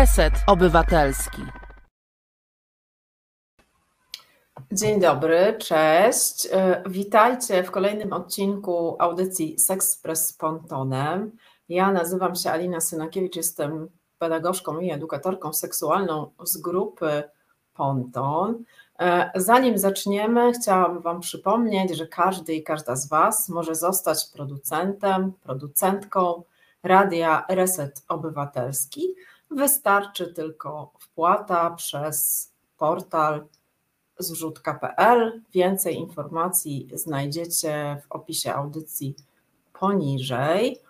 Reset Obywatelski. Dzień dobry, cześć. E, witajcie w kolejnym odcinku audycji Sexpress z Pontonem. Ja nazywam się Alina Synakiewicz, jestem pedagogzką i edukatorką seksualną z grupy Ponton. E, zanim zaczniemy, chciałam Wam przypomnieć, że każdy i każda z Was może zostać producentem, producentką radia Reset Obywatelski. Wystarczy tylko wpłata przez portal zrzutka.pl. Więcej informacji znajdziecie w opisie audycji poniżej.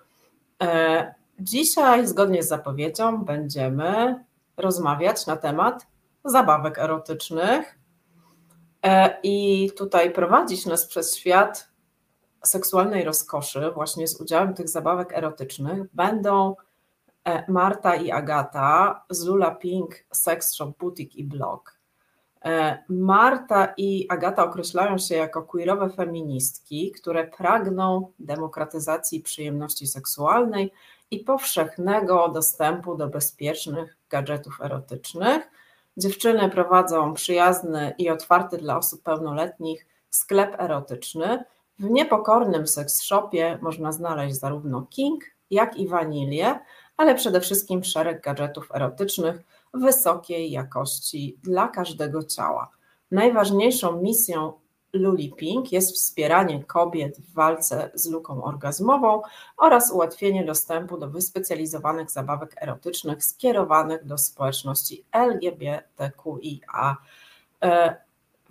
E, dzisiaj, zgodnie z zapowiedzią, będziemy rozmawiać na temat zabawek erotycznych e, i tutaj prowadzić nas przez świat seksualnej rozkoszy, właśnie z udziałem tych zabawek erotycznych, będą Marta i Agata z Lula Pink, Sex Shop, Boutique i Blog. E, Marta i Agata określają się jako queerowe feministki, które pragną demokratyzacji przyjemności seksualnej i powszechnego dostępu do bezpiecznych gadżetów erotycznych. Dziewczyny prowadzą przyjazny i otwarty dla osób pełnoletnich sklep erotyczny. W niepokornym seks shopie można znaleźć zarówno king, jak i wanilię, ale przede wszystkim szereg gadżetów erotycznych wysokiej jakości dla każdego ciała. Najważniejszą misją Luli Pink jest wspieranie kobiet w walce z luką orgazmową oraz ułatwienie dostępu do wyspecjalizowanych zabawek erotycznych skierowanych do społeczności LGBTQIA.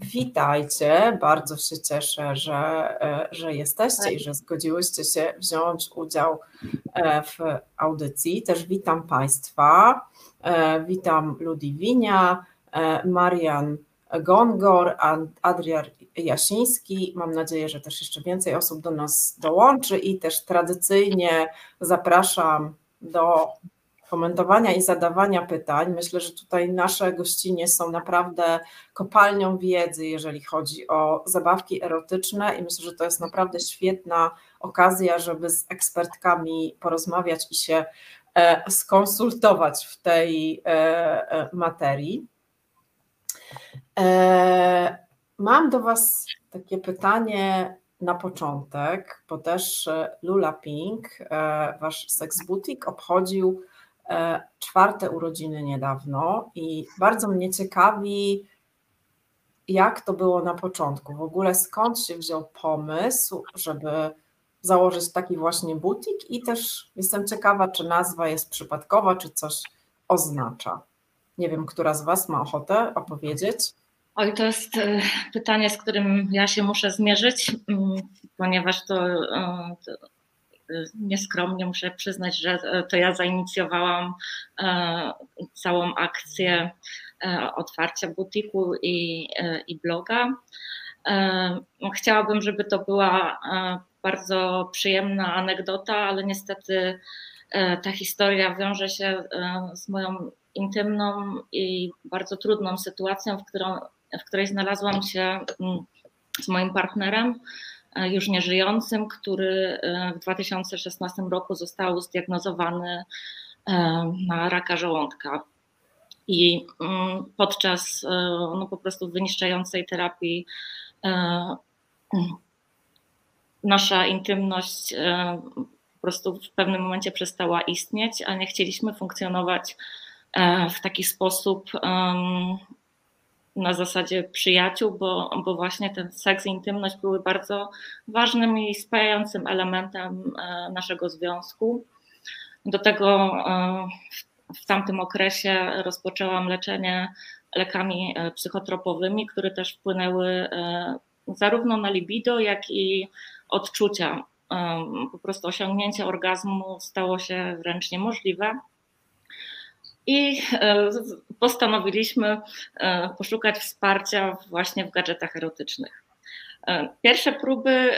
E, witajcie, bardzo się cieszę, że, e, że jesteście i że zgodziłyście się wziąć udział e, w audycji. Też witam Państwa. Witam Ludwinia, Marian Gongor, Adrian Jasiński. Mam nadzieję, że też jeszcze więcej osób do nas dołączy i też tradycyjnie zapraszam do komentowania i zadawania pytań. Myślę, że tutaj nasze gościnie są naprawdę kopalnią wiedzy, jeżeli chodzi o zabawki erotyczne, i myślę, że to jest naprawdę świetna okazja, żeby z ekspertkami porozmawiać i się e, skonsultować w tej e, e, materii. Mam do Was takie pytanie na początek, bo też Lula Pink, Wasz Sex Boutique, obchodził czwarte urodziny niedawno i bardzo mnie ciekawi, jak to było na początku. W ogóle skąd się wziął pomysł, żeby założyć taki właśnie butik i też jestem ciekawa, czy nazwa jest przypadkowa, czy coś oznacza. Nie wiem, która z Was ma ochotę opowiedzieć. Oj, to jest e, pytanie, z którym ja się muszę zmierzyć, mm, ponieważ to, e, to nieskromnie muszę przyznać, że e, to ja zainicjowałam e, całą akcję e, otwarcia butiku i, i bloga. Chciałabym, żeby to była bardzo przyjemna anegdota, ale niestety ta historia wiąże się z moją intymną i bardzo trudną sytuacją, w, którą, w której znalazłam się mm, z moim partnerem już nieżyjącym, który e, w 2016 roku został zdiagnozowany e, na raka żołądka. I mm, podczas no, po prostu wyniszczającej terapii nasza intymność po prostu w pewnym momencie przestała istnieć, a nie chcieliśmy funkcjonować w taki sposób na zasadzie przyjaciół, bo, bo właśnie ten seks i intymność były bardzo ważnym i spajającym elementem e, naszego związku. Do tego e, w tamtym okresie rozpoczęłam leczenie lekami e, psychotropowymi, które też wpłynęły zarówno na libido, jak i odczucia. Po prostu osiągnięcie orgazmu stało się wręcz niemożliwe. I e, postanowiliśmy e, poszukać wsparcia właśnie w gadżetach erotycznych. E, pierwsze próby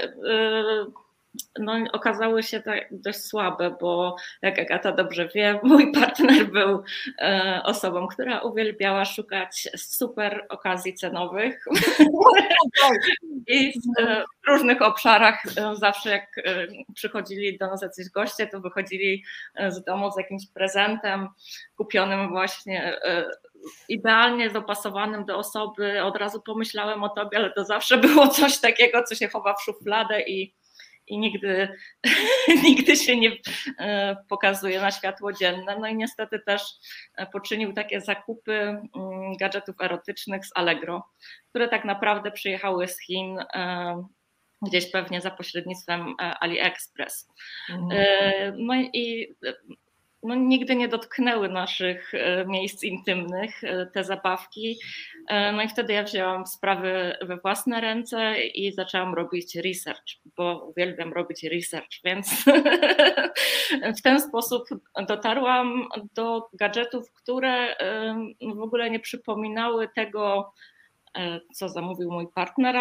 no, okazały się tak dość słabe, bo jak Agata dobrze wie, mój partner był e, osobą, która uwielbiała szukać super okazji cenowych i w e, różnych obszarach e, zawsze jak e, przychodzili do nas jacyś goście, to wychodzili z domu z jakimś prezentem kupionym właśnie idealnie dopasowanym do osoby. Od razu pomyślałem o tobie, ale to zawsze było coś takiego, co się chowa w szufladę i i nigdy, nigdy się nie e, pokazuje na światło dzienne. No i niestety też e, poczynił takie zakupy mm, gadżetów erotycznych z Allegro, które tak naprawdę przyjechały z Chin e, gdzieś pewnie za pośrednictwem AliExpress. Mhm. No i no, nigdy nie dotknęły naszych e, miejsc intymnych, e, te zabawki. E, no i wtedy ja wzięłam sprawy we własne ręce i zaczęłam robić research, bo uwielbiam robić research, więc w ten sposób dotarłam do gadżetów, które w ogóle nie przypominały tego, co zamówił mój partner,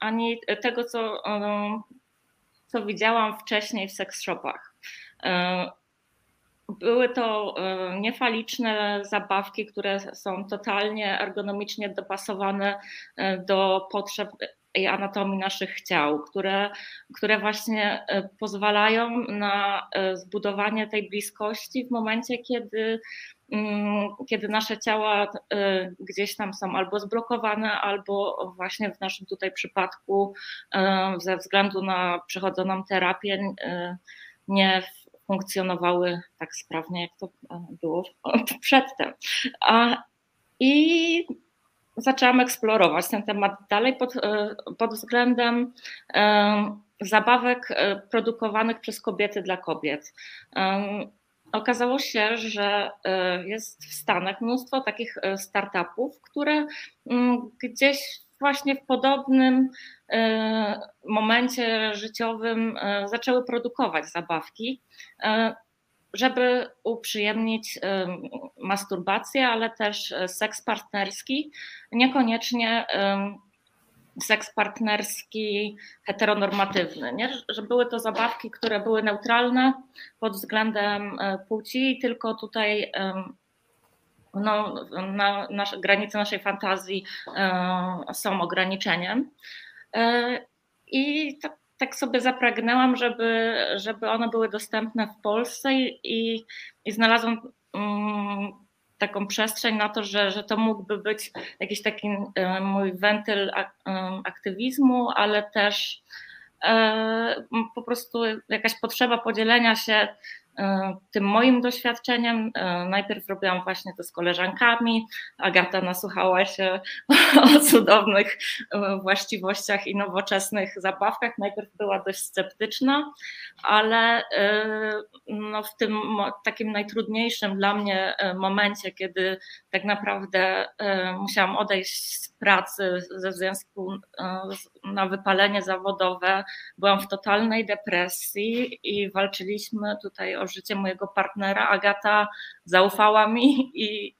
ani tego, co, co widziałam wcześniej w seks shopach. Były to e, niefaliczne zabawki, które są totalnie ergonomicznie dopasowane e, do potrzeb i anatomii naszych ciał, które, które właśnie e, pozwalają na zbudowanie tej bliskości w momencie, kiedy, mm, kiedy nasze ciała gdzieś tam są albo zblokowane, albo właśnie w naszym tutaj przypadku ze względu na przechodzoną terapię nie funkcjonowały tak sprawnie, jak to e, było przedtem. A, I zaczęłam eksplorować ten temat dalej pod, e, pod względem e, zabawek produkowanych przez kobiety dla kobiet. Okazało się, że jest w Stanach mnóstwo takich startupów, które mm, gdzieś właśnie w podobnym e, momencie życiowym e, zaczęły produkować zabawki, e, żeby uprzyjemnić masturbację, ale też seks partnerski, niekoniecznie seks partnerski heteronormatywny, nie? że były to zabawki, które były neutralne pod względem płci, tylko tutaj no, na, nasze, granice naszej fantazji e, są ograniczeniem. E, I tak, tak, sobie zapragnęłam, żeby, żeby one były dostępne w Polsce i, i znalazłam mm, taką przestrzeń na to, że, że to mógłby być jakiś taki e, mój wentyl aktywizmu, ale też po prostu jakaś potrzeba podzielenia się tym moim doświadczeniem. E, najpierw robiłam właśnie to z koleżankami. Agata nasłuchała się o cudownych e, właściwościach i nowoczesnych zabawkach. Najpierw była dość sceptyczna, ale no w tym takim najtrudniejszym dla mnie momencie, kiedy tak naprawdę musiałam odejść z pracy ze względu na wypalenie zawodowe, byłam w totalnej depresji i walczyliśmy tutaj o życie mojego partnera. Agata zaufała mi i,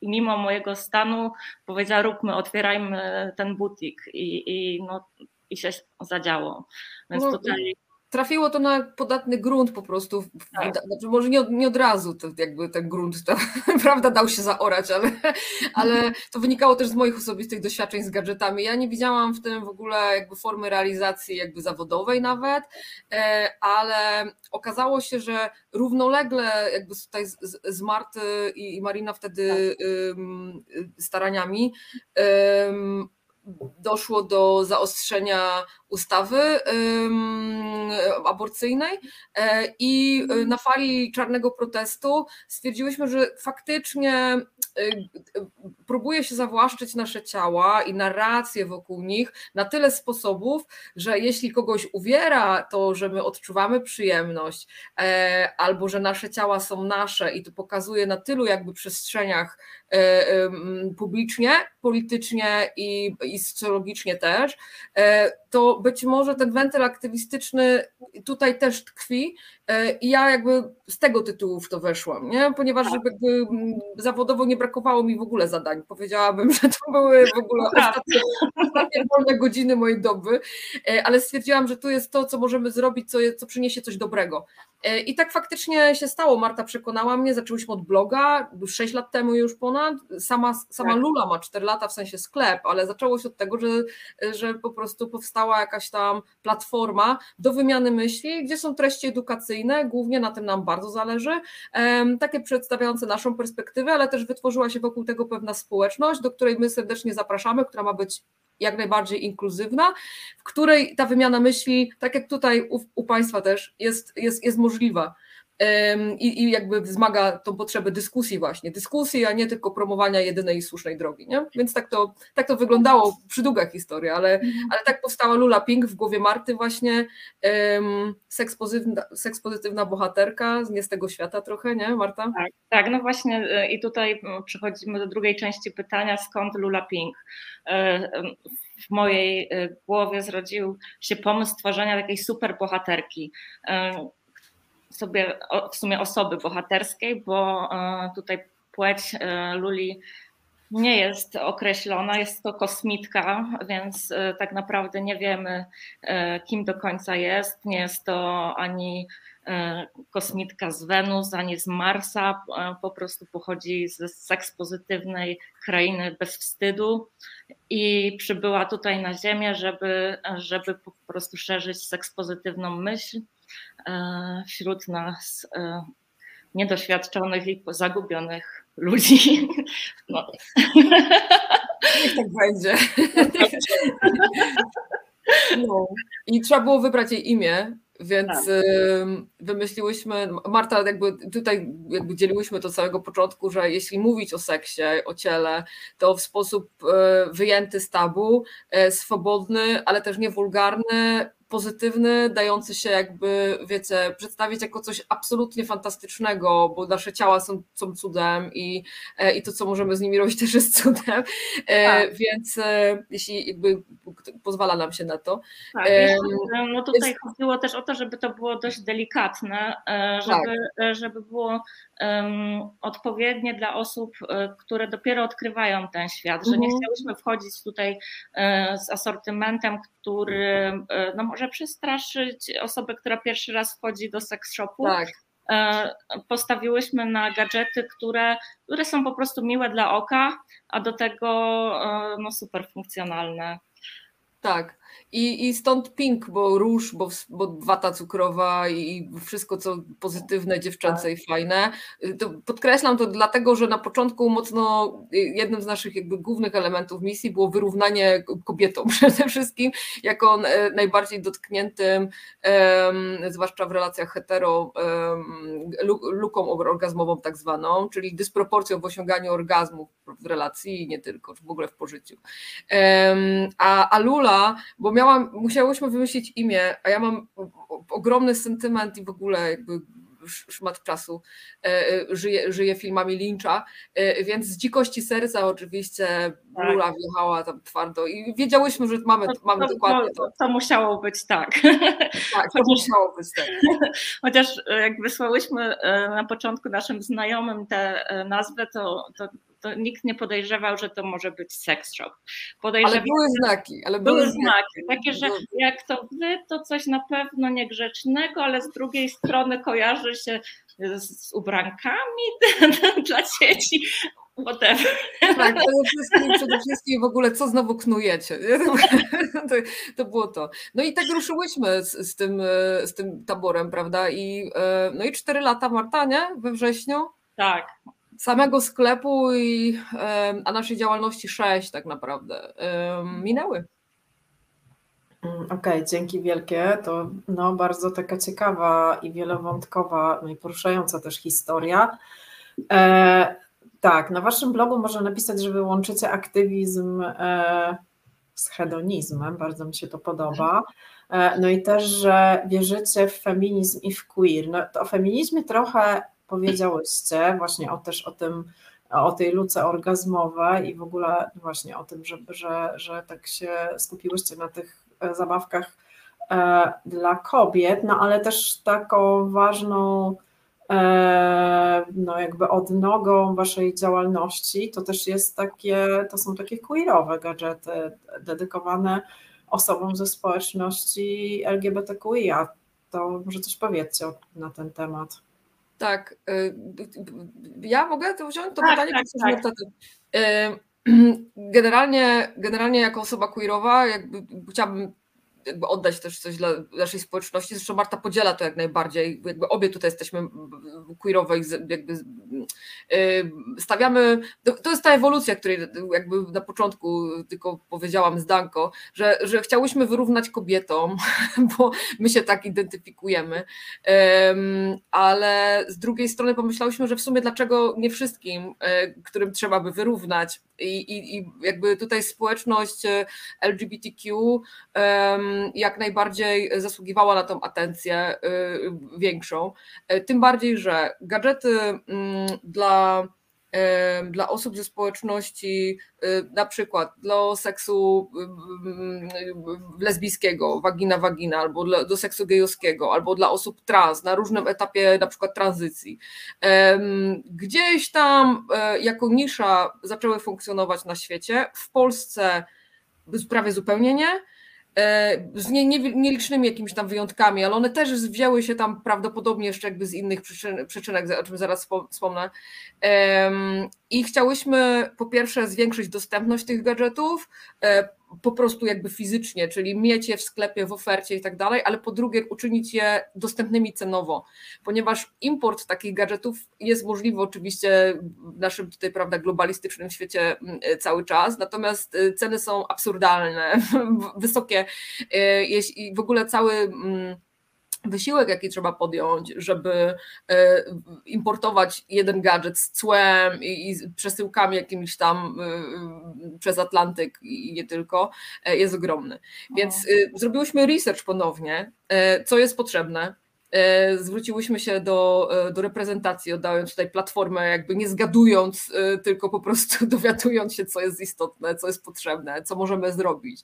i mimo mojego stanu powiedziała: Róbmy, otwierajmy ten butik. I, i, no, i się zadziało. Więc no, tutaj trafiło to na podatny grunt po prostu. Tak. Znaczy może nie od, nie od razu to jakby ten grunt to, prawda dał się zaorać, ale, ale to wynikało też z moich osobistych doświadczeń z gadżetami. Ja nie widziałam w tym w ogóle jakby formy realizacji jakby zawodowej nawet, e, ale okazało się, że równolegle jakby tutaj z, z Marty i, i Marina wtedy tak. staraniami doszło do zaostrzenia ustawy aborcyjnej e, i e, na fali czarnego protestu stwierdziłyśmy, że faktycznie e, próbuje się zawłaszczyć nasze ciała i narracje wokół nich na tyle sposobów, że jeśli kogoś uwiera to, że my odczuwamy przyjemność, albo że nasze ciała są nasze i to pokazuje na tylu jakby przestrzeniach publicznie, politycznie i, i socjologicznie też, to być może ten wentyl aktywistyczny tutaj też tkwi i ja jakby z tego tytułu w to weszłam, nie? ponieważ jakby zawodowo nie brakowało mi w ogóle zadań. Powiedziałabym, że to były w ogóle ostatnie, ostatnie wolne godziny mojej doby, ale stwierdziłam, że tu jest to, co możemy zrobić, co, co przyniesie coś dobrego. I tak faktycznie się stało. Marta przekonała mnie, zaczęłyśmy od bloga, 6 lat temu już ponad. Sama, sama tak. Lula ma 4 lata, w sensie sklep, ale zaczęło się od tego, że, że po prostu powstała jakaś tam platforma do wymiany myśli, gdzie są treści edukacyjne, głównie na tym nam bardzo zależy, takie przedstawiające naszą perspektywę, ale też wytworzyła się wokół tego pewna społeczność, do której my serdecznie zapraszamy, która ma być jak najbardziej inkluzywna, w której ta wymiana myśli, tak jak tutaj u, u Państwa też, jest, jest, jest możliwa i, i jakby wzmaga tą potrzebę dyskusji właśnie, dyskusji, a nie tylko promowania jedynej i słusznej drogi, nie? Więc tak to, tak to wyglądało, przydługa historia, ale, mhm. ale tak powstała Lula Pink w głowie Marty właśnie, um, sekspozytywna, sekspozytywna bohaterka, nie z tego świata trochę, nie Marta? Tak, tak, no właśnie e, i tutaj przechodzimy do drugiej części pytania, skąd Lula Pink? E, w mojej e, głowie zrodził się pomysł stworzenia takiej super bohaterki sobie w sumie osoby bohaterskiej, bo e, tutaj płeć e, Luli nie jest określona, jest to kosmitka, więc e, tak naprawdę nie wiemy, kim do końca jest. Nie jest to ani kosmitka z Wenus, ani z Marsa, po prostu pochodzi ze sekspozytywnej krainy bez wstydu i przybyła tutaj na Ziemię, żeby, żeby po prostu szerzyć sekspozytywną myśl E, wśród nas e, niedoświadczonych i zagubionych ludzi. No. Niech tak będzie. No. I trzeba było wybrać jej imię, więc tak. wymyśliłyśmy, Marta, jakby tutaj jakby dzieliłyśmy to od samego początku, że jeśli mówić o seksie, o ciele, to w sposób e, wyjęty z tabu, swobodny, ale też nie wulgarny, pozytywny, dający się jakby, wiecie, przedstawić jako coś absolutnie fantastycznego, bo nasze ciała są, są cudem i, e, i to, co możemy z nimi robić, też jest cudem, e, tak. więc e, jeśli jakby pozwala nam się na to. Tak, no tutaj jest... chodziło też o to, żeby to było dość delikatne, żeby, tak. żeby było odpowiednie dla osób, które dopiero odkrywają ten świat, że nie mhm. chciałyśmy wchodzić tutaj z asortymentem, który no może przestraszyć osobę, która pierwszy raz wchodzi do seks shopu. Tak. E, postawiłyśmy na gadżety, które, które są po prostu miłe dla oka, a do tego e, no, super funkcjonalne. Tak. I, I stąd pink, bo róż, bo, bo wata cukrowa i wszystko, co pozytywne, dziewczęce i fajne. To podkreślam to dlatego, że na początku mocno jednym z naszych jakby głównych elementów misji było wyrównanie kobietom przede wszystkim, jako najbardziej dotkniętym, zwłaszcza w relacjach hetero, luką orgazmową tak zwaną, czyli dysproporcją w osiąganiu orgazmu w relacji i nie tylko, w ogóle w pożyciu. A, a Lula, bo miała miałam, musiałyśmy wymyślić imię, a ja mam ogromny sentyment i w ogóle jakby szmat czasu e, e, żyje, żyje filmami Lyncha, e, więc z dzikości serca oczywiście Lula tak. wjechała tam twardo i wiedziałyśmy, że mamy, to, mamy to, dokładnie to. To musiało być tak. Tak, to chociaż, musiało być tak. Chociaż jak wysłałyśmy na początku naszym znajomym tę nazwę, to, to to nikt nie podejrzewał, że to może być sex shop. ale były znaki. Ale były, były znaki. Takie, że jak to wy, to coś na pewno niegrzecznego, ale z drugiej strony kojarzy się z ubrankami dla dzieci. Whatever. Tak, przede wszystkim, przede wszystkim w ogóle co znowu knujecie. To, to było to. No i tak ruszyłyśmy z, z, tym, z tym taborem, prawda? I, e, no i cztery lata Marta, nie? We wrześniu? Tak, samego sklepu i, a naszej działalności sześć tak naprawdę minęły. Mm, okej, okay, dzięki wielkie. To no, bardzo taka ciekawa i wielowątkowa, no i poruszająca też historia. E, tak, na waszym blogu można napisać, że wy łączycie aktywizm e, z hedonizmem, bardzo mi się to podoba. E, no i też, że wierzycie w feminizm i w queer. No, to o feminizmie trochę powiedziałyście właśnie o, też o tym o tej luce orgazmowej i w ogóle właśnie o tym, że, że, że tak się skupiłyście na tych zabawkach dla kobiet, no ale też taką ważną no jakby odnogą waszej działalności to też jest takie, to są takie queerowe gadżety dedykowane osobom ze społeczności LGBTQIA. To może coś powiedzcie na ten temat. Tak. Y, ja mogę to wziąć to tak, pytanie? Tak, tak. Y, generalnie, generalnie jako osoba queerowa jakby chciałabym jakby oddać też coś dla naszej społeczności. Zresztą Marta podziela to jak najbardziej. Jakby obie tutaj jesteśmy queerowe i jakby y, stawiamy. To jest ta ewolucja, której jakby na początku tylko powiedziałam z Danko, że, że chciałyśmy wyrównać kobietom, bo my się tak identyfikujemy. Ale z drugiej strony pomyślałyśmy, że w sumie dlaczego nie wszystkim, e, którym trzeba by wyrównać. I, i, i jakby tutaj społeczność e, LGBTQ jak najbardziej zasługiwała na tą atencję y, większą. E, tym bardziej, że gadżety mm, dla dla osób ze społeczności, y, na przykład dla seksu y, lesbijskiego, wagina, wagina, albo do seksu gejowskiego, albo dla osób trans na różnym etapie na przykład tranzycji. Gdzieś tam e, jako nisza zaczęły funkcjonować na świecie, w Polsce prawie zupełnie nie, E, z nie, nie, nielicznymi jakimiś tam wyjątkami, ale one też wzięły się tam prawdopodobnie jeszcze jakby z innych przyczyn, przyczynek, o czym zaraz wspomnę. I chciałyśmy po pierwsze zwiększyć dostępność tych gadżetów, e, po prostu jakby fizycznie, czyli mieć je w sklepie, w ofercie i tak dalej, ale po drugie uczynić je dostępnymi cenowo, ponieważ import takich gadżetów jest możliwy oczywiście w naszym tutaj, prawda, globalistycznym świecie mm, cały czas, natomiast y, ceny są absurdalne, wysokie, y, jeśli w ogóle cały mm, wysiłek, jaki trzeba podjąć, żeby e, importować jeden gadżet z cłem i, przesyłkami jakimiś tam e, e, przez Atlantyk i nie tylko, jest ogromny. Więc zrobiłyśmy research ponownie, co jest potrzebne, zwróciłyśmy się do, e, do reprezentacji, oddając tutaj platformę, jakby nie zgadując, e, tylko po prostu dowiadując się, co jest istotne, co jest potrzebne, co możemy zrobić.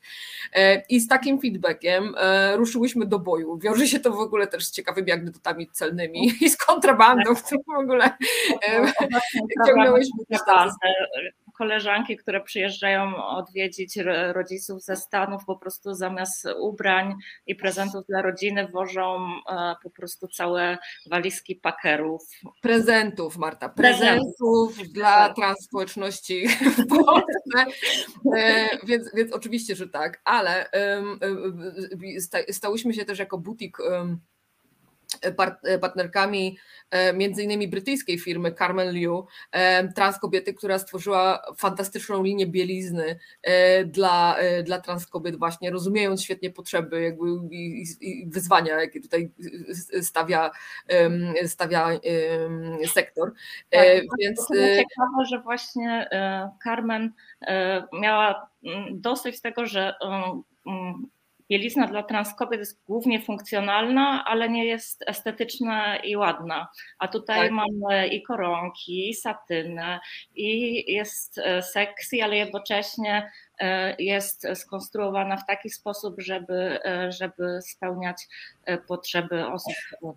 I z takim feedbackiem ruszyłyśmy do boju. Wiąże się to w ogóle też z ciekawymi anegdotami celnymi i z kontrabandą, którą w ogóle ciągnęłyśmy koleżanki, które przyjeżdżają odwiedzić rodziców ze Stanów, po prostu zamiast ubrań i prezentów dla rodziny wożą e, po prostu całe walizki pakerów. Prezentów, Marta, prezentów, dla tak. trans społeczności w Polsce. E, więc, więc oczywiście, że tak, ale stałyśmy się też jako butik partnerkami E, między innymi brytyjskiej firmy Carmen Liu, e, trans kobiety, która stworzyła fantastyczną linię bielizny e, dla, dla trans kobiet właśnie, rozumiejąc świetnie potrzeby jakby i, i wyzwania, jakie tutaj stawia, stawia sektor. Tak, Więc to ciekawe, że właśnie Carmen miała mm, dosyć tego, że mm, bielizna dla transkobiet jest głównie funkcjonalna, ale nie jest estetyczna i ładna. A tutaj tak. mamy i koronki, i satynę, i jest e, sexy, ale jednocześnie e, jest skonstruowana w taki sposób, żeby, e, żeby spełniać potrzeby osób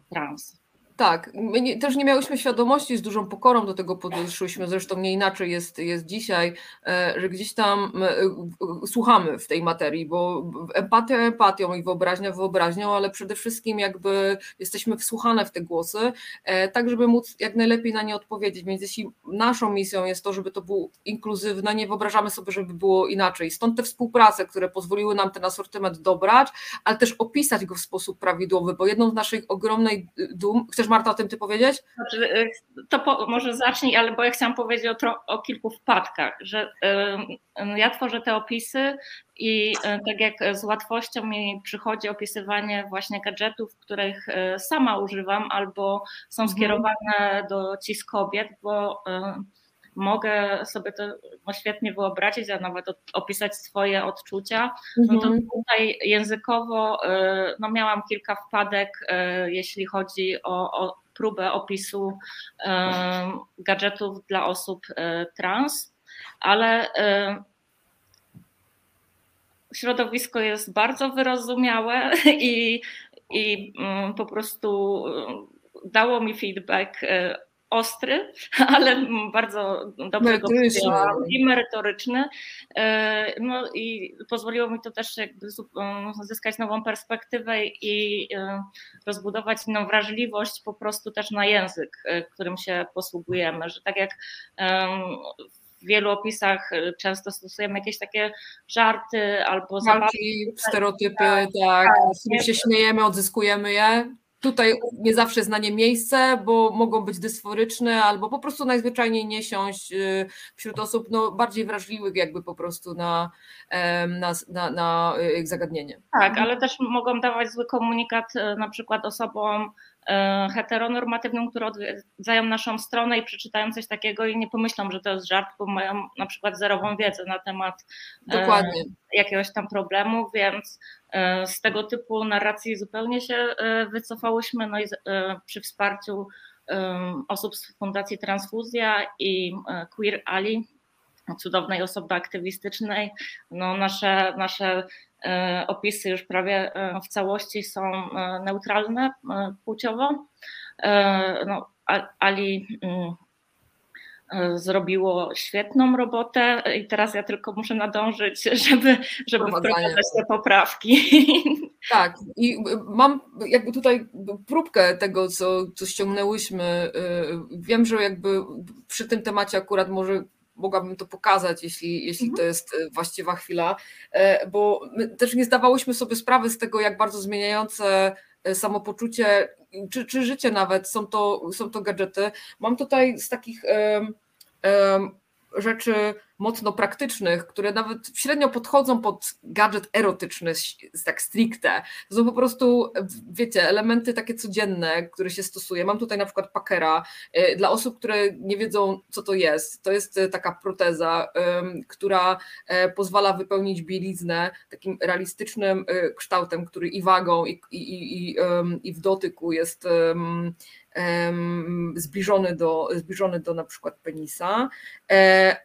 trans. Tak, my nie, też nie miałyśmy świadomości, z dużą pokorą do tego podeszłyśmy, zresztą nie inaczej jest, jest dzisiaj, e, że gdzieś tam e, słuchamy w tej materii, bo empatia empatią i wyobraźnia wyobraźnią, ale przede wszystkim jakby jesteśmy wsłuchane w te głosy, e, tak żeby móc jak najlepiej na nie odpowiedzieć, więc jeśli naszą misją jest to, żeby to było inkluzywne, nie wyobrażamy sobie, żeby było inaczej. Stąd te współprace, które pozwoliły nam ten asortyment dobrać, ale też opisać go w sposób prawidłowy, bo jedną z naszych ogromnej dum, chcesz Marta o tym ty powiedzieć? Znaczy, y, to po, może zacznij, ale bo ja chciałam powiedzieć o, o kilku wpadkach, że y, y, ja tworzę te opisy i tak jak z łatwością mi przychodzi opisywanie właśnie gadżetów, których sama używam albo są mhm. skierowane do cis kobiet, bo mogę sobie to świetnie wyobrazić, a nawet opisać swoje odczucia, no to mhm. tutaj językowo no, miałam kilka wpadek, jeśli chodzi o, o próbę opisu gadżetów dla osób trans, ale środowisko jest bardzo wyrozumiałe i, i mm, po prostu dało mi feedback ostry, ale bardzo dobrego i merytoryczny. E, no i pozwoliło mi to też jakby zyskać nową perspektywę i e, rozbudować inną wrażliwość po prostu też na język, e, którym się posługujemy, że tak jak w wielu opisach często stosujemy jakieś takie żarty albo zabawki, stereotypy, tak, tak, tak się śmiejemy, odzyskujemy je. Tutaj nie zawsze jest na nie miejsce, bo mogą być dysforyczne albo po prostu najzwyczajniej nie siąść y, wśród osób no, bardziej wrażliwych jakby po prostu na, na, na, na y, zagadnienie. Tak, ale też mogą dawać zły komunikat y, na przykład osobom heteronormatywnym, które odwiedzają naszą stronę i przeczytają coś takiego i nie pomyślą, że to jest żart, bo mają na przykład zerową wiedzę na temat Dokładnie. jakiegoś tam problemu, więc E, z tego typu narracji zupełnie się e, wycofałyśmy, no i e, przy wsparciu osób z Fundacji Transfuzja i Queer Ali, cudownej osoby aktywistycznej, no nasze, nasze opisy już prawie w całości są neutralne płciowo. No, Ali mm, zrobiło świetną robotę i teraz ja tylko muszę nadążyć, żeby, żeby wprowadzać te poprawki. Tak, i mam jakby tutaj próbkę tego, co, co ściągnęłyśmy. Y, wiem, że jakby przy tym temacie akurat może mogłabym to pokazać, jeśli, jeśli mhm. to jest właściwa chwila, bo my też nie zdawałyśmy sobie sprawy z tego, jak bardzo zmieniające samopoczucie, czy, czy życie nawet, są to, są to gadżety. Mam tutaj z takich rzeczy mocno praktycznych, które nawet średnio podchodzą pod gadżet erotyczny, tak stricte. To są po prostu, wiecie, elementy takie codzienne, które się stosuje. Mam tutaj na przykład Packera. E, dla osób, które nie wiedzą, co to jest, to jest e, taka proteza, która e, pozwala wypełnić bieliznę takim realistycznym kształtem, który i wagą, i, i, i, i w dotyku jest zbliżony do, zbliżony do na przykład penisa,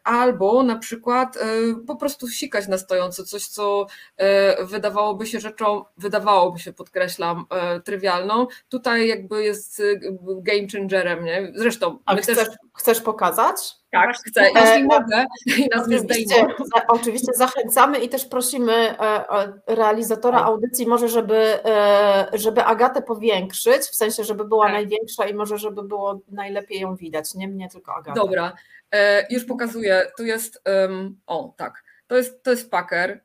albo na przykład e, po prostu sikać na stojąco, coś co e, wydawałoby się rzeczą, wydawałoby się, podkreślam, e, trywialną, tutaj jakby jest game changerem, nie? Zresztą. A chcesz, też... chcesz pokazać? Tak, chcę, jeśli mogę i nas zdejmą. Oczywiście zachęcamy i też prosimy realizatora tak. audycji może, żeby, żeby Agatę powiększyć, w sensie, żeby była tak. największa i może, żeby było najlepiej ją widać, nie mnie, tylko Agatę. Dobra, już pokazuję, tu jest, o tak, to jest, to jest Packer.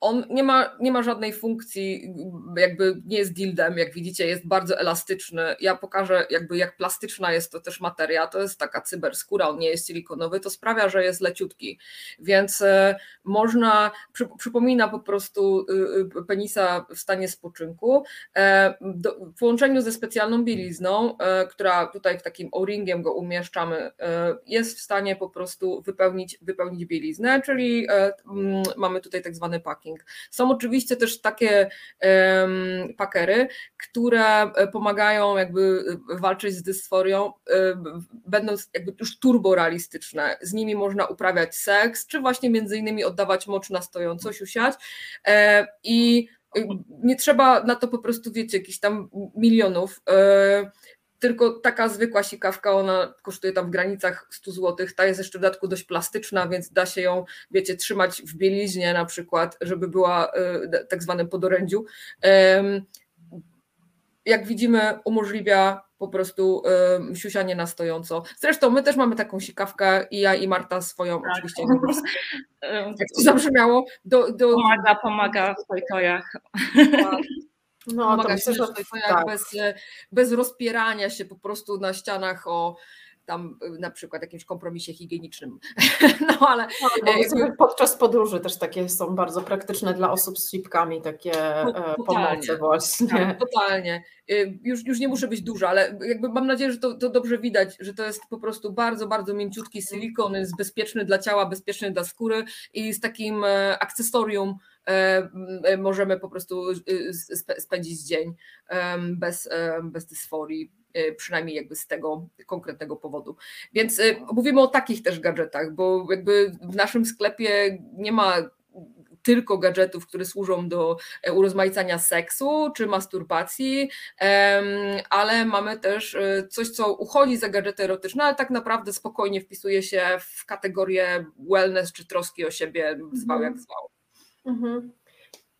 On nie ma, nie ma żadnej funkcji, jakby nie jest dildem, jak widzicie, jest bardzo elastyczny. Ja pokażę, jakby jak plastyczna jest to też materia. To jest taka cyberskóra, on nie jest silikonowy, to sprawia, że jest leciutki. Więc e, można, przy, przypomina po prostu y, y, penisa w stanie spoczynku. E, w połączeniu ze specjalną bielizną, e, która tutaj w takim o-ringiem go umieszczamy, jest w stanie po prostu wypełnić, wypełnić bieliznę, czyli Mm, mamy tutaj tak zwany packing. Są oczywiście też takie pakery, które e, pomagają jakby e, walczyć z dysforią, e, będąc jakby już turborealistyczne. Z nimi można uprawiać seks, czy właśnie między innymi oddawać mocz na stojąco, siusiać i nie trzeba na to po prostu, wiecie, jakichś tam milionów tylko taka zwykła sikawka, ona kosztuje tam w granicach 100 zł, ta jest jeszcze w dodatku dość plastyczna, więc da się ją, wiecie, trzymać w bieliźnie na przykład, żeby była e, tak zwanym podorędziu. Jak widzimy, umożliwia po prostu siusianie na stojąco. Zresztą my też mamy taką sikawkę i ja i Marta swoją tak. oczywiście. Jak to zabrzmiało? Do, do... Pomaga, pomaga w tojtojach. Tak. No, Pomaga się że tak. bez, bez rozpierania się po prostu na ścianach o tam y, na przykład jakimś kompromisie higienicznym. No ale no, jakby... podczas podróży też takie są bardzo praktyczne dla osób z chipkami, takie e, pomocy właśnie. Tak, totalnie. Już, już nie muszę być duża, ale jakby mam nadzieję, że to, to dobrze widać, że to jest po prostu bardzo, bardzo mięciutki silikon, jest bezpieczny dla ciała, bezpieczny dla skóry i z takim e, akcesorium możemy po prostu spędzić dzień bez, bez dysforii przynajmniej jakby z tego konkretnego powodu. Więc mówimy o takich też gadżetach, bo jakby w naszym sklepie nie ma tylko gadżetów, które służą do e, urozmaicania seksu czy masturbacji, ale mamy też e, coś, co uchodzi za gadżety erotyczne, ale tak naprawdę spokojnie wpisuje się w kategorię wellness czy troski o siebie, zwał jak mhm. zwał. Mhm.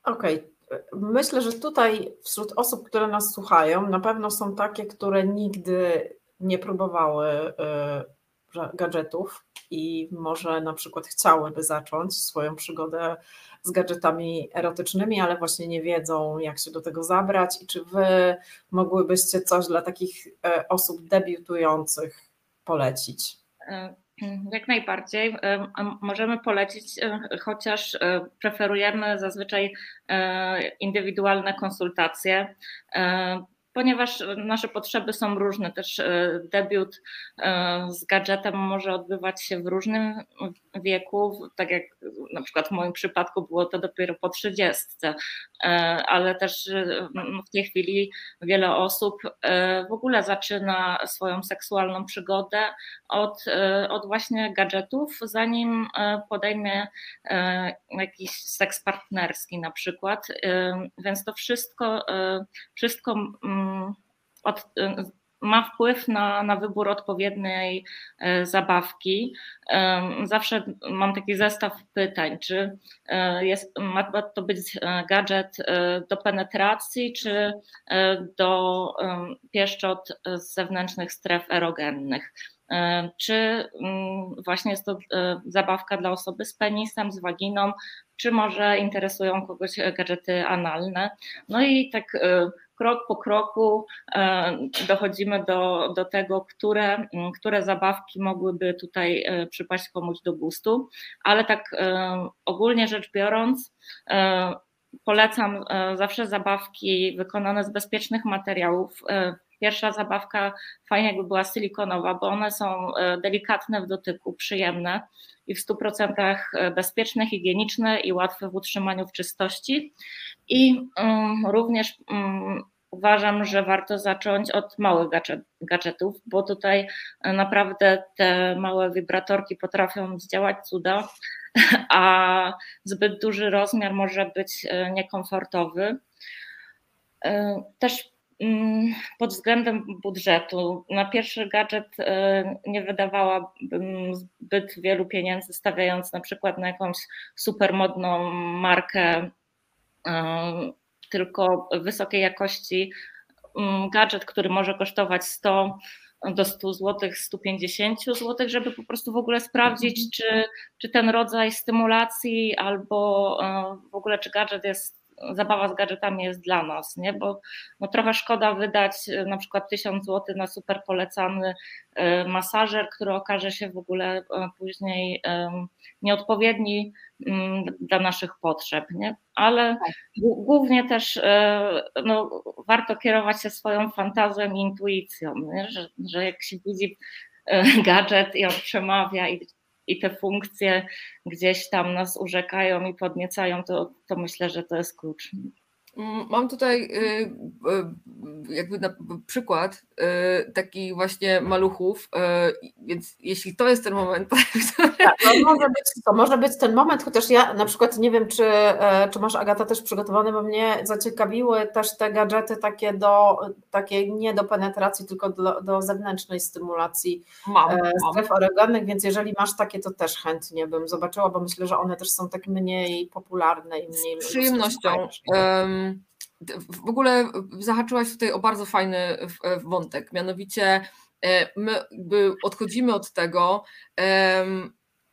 Okej. Okay. Myślę, że tutaj wśród osób, które nas słuchają, na pewno są takie, które nigdy nie próbowały e, gadżetów i może na przykład chciałyby zacząć swoją przygodę z gadżetami erotycznymi, ale właśnie nie wiedzą, jak się do tego zabrać i czy wy mogłybyście coś dla takich e, osób debiutujących polecić? E, jak najbardziej. E, możemy polecić, chociaż preferujemy zazwyczaj indywidualne konsultacje ponieważ nasze potrzeby są różne. Też e, debiut e, z gadżetem może odbywać się w różnym wieku, tak jak na przykład w moim przypadku było to dopiero po trzydziestce, e, ale też w tej chwili wiele osób w ogóle zaczyna swoją seksualną przygodę od, od właśnie gadżetów, zanim podejmie jakiś seks partnerski na przykład. Więc to wszystko, wszystko od, ma wpływ na, na wybór odpowiedniej e, zabawki. Zawsze mam taki zestaw pytań, czy e, jest, ma to być gadżet do penetracji, czy do pieszczot z zewnętrznych stref erogennych. Czy właśnie jest to zabawka dla osoby z penisem, z waginą, czy może interesują kogoś gadżety analne. No i tak krok po kroku e, dochodzimy do, do tego, które, które zabawki mogłyby tutaj e, przypaść komuś do gustu, ale tak e, ogólnie rzecz biorąc, polecam zawsze zabawki wykonane z bezpiecznych materiałów. Pierwsza zabawka fajnie jakby była silikonowa, bo one są delikatne w dotyku, przyjemne i w 100% bezpieczne, higieniczne i łatwe w utrzymaniu w czystości. I również uważam, że warto zacząć od małych gadżetów, bo tutaj naprawdę te małe wibratorki potrafią zdziałać cuda, a zbyt duży rozmiar może być e, niekomfortowy. E, też mm, pod względem budżetu, na pierwszy gadżet e, nie wydawałabym zbyt wielu pieniędzy, stawiając na przykład na jakąś supermodną markę tylko wysokiej jakości mm, gadżet, który może kosztować 100 do 100 zł, 150 zł, żeby po prostu w ogóle sprawdzić, mhm. czy, czy ten rodzaj stymulacji albo e, w ogóle czy gadżet jest zabawa z gadżetami jest dla nas, nie? bo no trochę szkoda wydać e, na przykład 1000 zł na super polecany e, masażer, który okaże się w ogóle e, później nieodpowiedni mm, dla naszych potrzeb, nie? ale tak. głównie też no, warto kierować się swoją fantazją i intuicją, nie? Że, że jak się widzi gadżet i on przemawia i i te funkcje gdzieś tam nas urzekają i podniecają, to, to myślę, że to jest klucz. Mm, mam tutaj y, y, jakby na przykład y, taki właśnie maluchów, więc jeśli to jest ten moment. Tak, to, może być, to może być ten moment, chociaż ja na przykład nie wiem, czy, e, czy masz Agata też przygotowane, bo mnie zaciekawiły też te gadżety takie do takie nie do penetracji, tylko do, do zewnętrznej stymulacji mam, e, stref mam. więc jeżeli masz takie, to też chętnie bym zobaczyła, bo myślę, że one też są tak mniej popularne i mniej. Z przyjemnością. W ogóle zahaczyłaś tutaj o bardzo fajny wątek, mianowicie e, my odchodzimy od tego,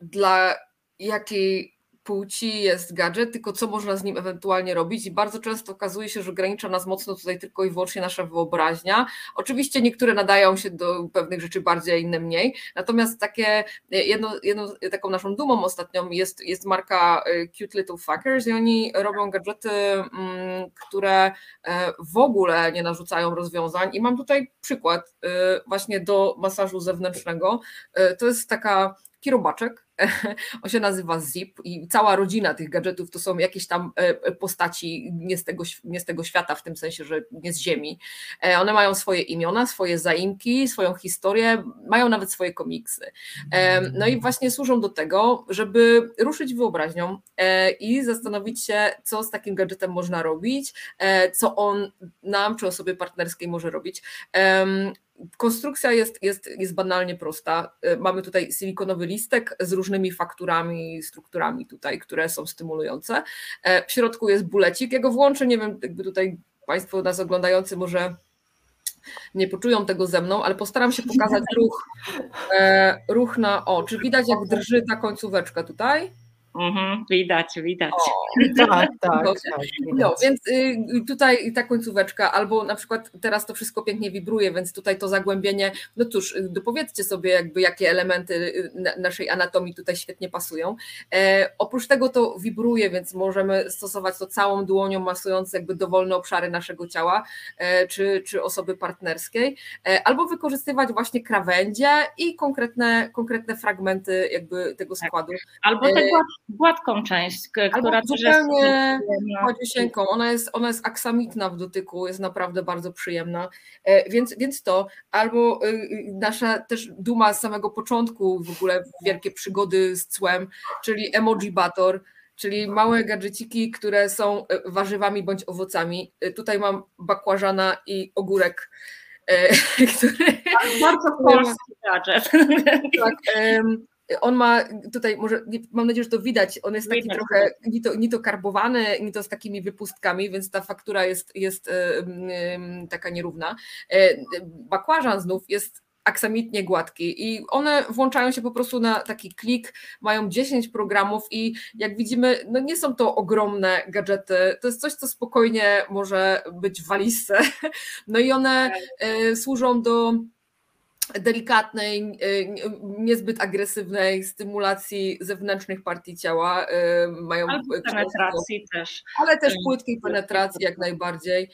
dla jakiej płci jest gadżet, tylko co można z nim ewentualnie robić i bardzo często okazuje się, że ogranicza nas mocno tutaj tylko i wyłącznie nasza wyobraźnia. Oczywiście niektóre nadają się do pewnych rzeczy bardziej, a inne mniej, natomiast takie, jedną, jedną taką naszą dumą ostatnią jest, jest marka e, Cute Little Fuckers i oni robią gadżety, mm, które e, w ogóle nie narzucają rozwiązań i mam tutaj przykład e, właśnie do masażu zewnętrznego. To jest taka kirobaczek, On się nazywa Zip i cała rodzina tych gadżetów to są jakieś tam postaci nie z tego, nie z tego świata, w tym sensie, że nie z Ziemi. One mają swoje imiona, swoje zaimki, swoją historię, mają nawet swoje komiksy. No i właśnie służą do tego, żeby ruszyć wyobraźnią i zastanowić się, co z takim gadżetem można robić, co on nam czy osobie partnerskiej może robić. Konstrukcja jest, jest, jest banalnie prosta. E, mamy tutaj silikonowy listek z różnymi fakturami, strukturami tutaj, które są stymulujące. E, w środku jest bulecik. Ja go włączę, nie wiem, jakby tutaj Państwo nas oglądający może nie poczują tego ze mną, ale postaram się pokazać ruch, e, ruch na o. Czy widać, jak drży ta końcóweczka tutaj? Mhm, widać, widać. O, tak, tak, tak No, więc y, tutaj ta końcóweczka, albo na przykład teraz to wszystko pięknie wibruje, więc tutaj to zagłębienie, no cóż, y, dopowiedzcie sobie jakby jakie elementy y, naszej anatomii tutaj świetnie pasują. E, oprócz tego to wibruje, więc możemy stosować to całą dłonią masując jakby dowolne obszary naszego ciała, e, czy, czy osoby partnerskiej, e, albo wykorzystywać właśnie krawędzie i konkretne, konkretne fragmenty jakby tego tak. składu. Tak. Albo tego gładką część, która też jest. Ona jest, ona jest aksamitna w dotyku, jest naprawdę bardzo przyjemna. E, więc, więc to, albo y, y, nasza też duma z samego początku, w ogóle wielkie przygody z cłem, czyli emoji bator czyli małe gadżeciki, które są e, warzywami bądź owocami. E, tutaj mam bakłażana i ogórek, który... Bardzo polski gadżet. Tak, on ma tutaj, może mam nadzieję, że to widać, on jest taki widać, trochę ni to, ni to karbowany, ni to z takimi wypustkami, więc ta faktura jest, jest taka nierówna. E, bakłażan znów jest aksamitnie gładki i one włączają się po prostu na taki klik, mają 10 programów i jak widzimy, no nie są to ogromne gadżety, to jest coś, co spokojnie może być w walizce, no i one tak. e, służą do delikatnej, e, niezbyt agresywnej stymulacji zewnętrznych partii ciała. E, mają Albo penetracji też. Ale też płytkiej penetracji jak najbardziej.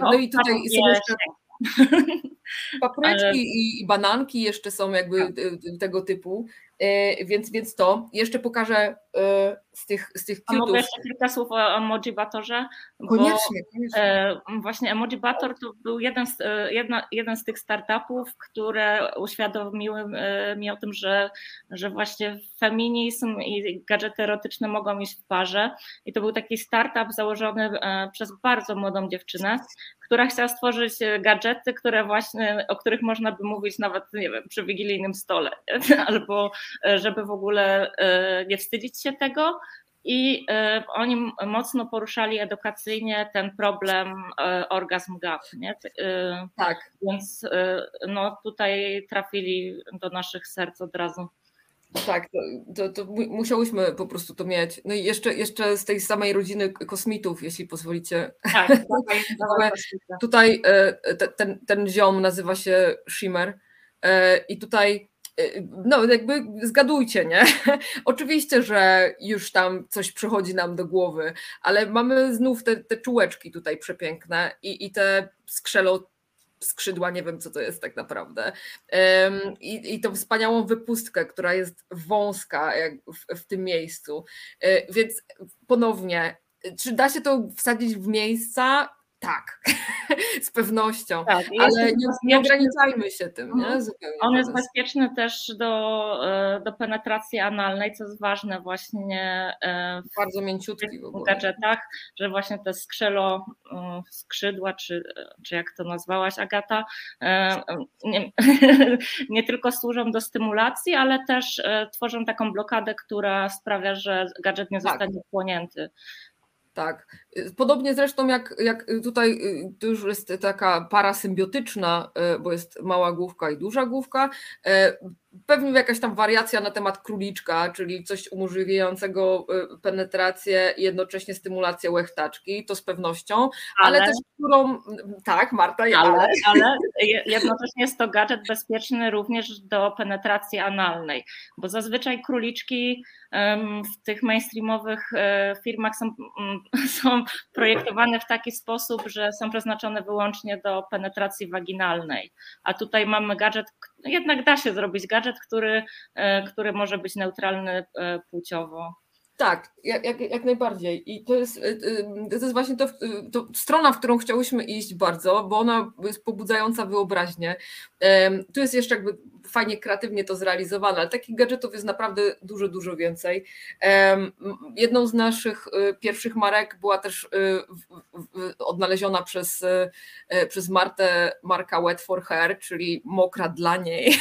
No i tutaj są jeszcze papryczki i bananki jeszcze są jakby tak. tego typu. Więc, więc to. Jeszcze pokażę z tych, z tych A mogę jeszcze kilka słów o Emoji Batorze? Koniecznie, koniecznie. E, właśnie Emoji Bator to był jeden z, jedna, jeden z tych startupów, które uświadomiły mi o tym, że, że właśnie feminizm i gadżety erotyczne mogą iść w parze. I to był taki startup założony przez bardzo młodą dziewczynę, która chciała stworzyć gadżety, które właśnie, o których można by mówić nawet, nie wiem, przy wigilijnym stole, albo E, żeby w ogóle e, nie wstydzić się tego. I e, oni mocno poruszali edukacyjnie ten problem orgazm gap. Nie? Tak. Więc no, tutaj trafili do naszych serc od razu. Tak, to, to, musiałyśmy po prostu to mieć. No i jeszcze, jeszcze z tej samej rodziny kosmitów, jeśli pozwolicie. Tak, dawaj, tutaj ten, ten ziom nazywa się Shimmer i tutaj no jakby zgadujcie, nie? Oczywiście, że już tam coś przychodzi nam do głowy, ale mamy znów te, te czułeczki tutaj przepiękne i, i te skrzelo skrzydła, nie wiem co to jest tak naprawdę. I, i tą wspaniałą wypustkę, która jest wąska w, w tym miejscu. E, więc ponownie, czy da się to wsadzić w miejsca? Tak, z pewnością, tak, ale nie, nie, ograniczajmy się tym. Nie? Mhm. Zupełnie On jest bezpieczny też do, e, do penetracji analnej, co jest ważne właśnie e, w, Bardzo mięciutki w, w gadżetach, że właśnie te skrzelo, e, skrzydła, czy, czy jak to nazwałaś Agata, nie, nie tylko służą do stymulacji, ale też tworzą taką blokadę, która sprawia, że gadżet nie tak. zostanie tak. wchłonięty. Tak. Podobnie zresztą jak, jak tutaj y, to już jest taka para symbiotyczna, y, bo jest mała główka i duża główka. Y, pewnie jakaś tam wariacja na temat króliczka, czyli coś umożliwiającego penetrację i jednocześnie stymulację łechtaczki, to z pewnością, ale, ale też którą, tak Marta, ale, ale, ale jednocześnie jest to gadżet bezpieczny również do penetracji analnej, bo zazwyczaj króliczki w tych mainstreamowych e, firmach są, mm, są projektowane w taki sposób, że są przeznaczone wyłącznie do penetracji waginalnej. A tutaj mamy gadżet, jednak da się zrobić gadżet, który, który może być neutralny płciowo. Tak, jak, jak, najbardziej. I to jest, y, y, to jest właśnie to, to, strona, w którą chciałyśmy iść bardzo, bo ona jest pobudzająca wyobraźnię. Tu jest jeszcze jakby fajnie kreatywnie to zrealizowane, ale takich gadżetów jest naprawdę dużo, dużo więcej. Jedną z naszych y, pierwszych marek była też odnaleziona przez, przez Martę marka Wet for Hair, czyli mokra dla niej.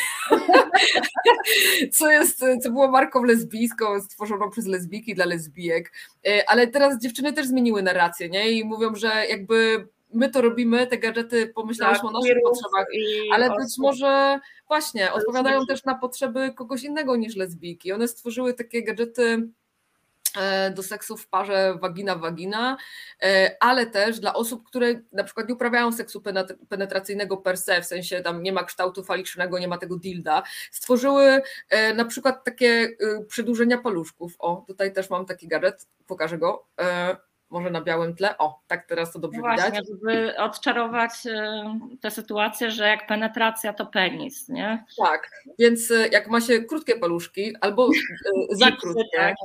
co, jest, co było marką lesbijską, stworzoną przez lesbijki dla lesbijek, e, ale teraz dziewczyny też zmieniły narrację, nie? I mówią, że jakby my to robimy, te gadżety pomyślałyśmy tak, o naszych potrzebach, ale być może właśnie odpowiadają też na potrzeby kogoś innego niż lesbijki. One stworzyły takie gadżety do seksu w parze wagina-wagina, e, ale też dla osób, które na przykład nie uprawiają seksu penetracyjnego per se, w sensie tam nie ma kształtu falicznego, nie ma tego dilda, stworzyły e, na przykład takie przedłużenia paluszków. O, tutaj też mam taki gadżet, pokażę go może na białym tle. O, tak teraz to dobrze Właśnie, widać. żeby odczarować e, tę sytuację, że jak penetracja to penis, nie? Tak, więc e, jak ma się krótkie paluszki albo e, za krótkie, tak.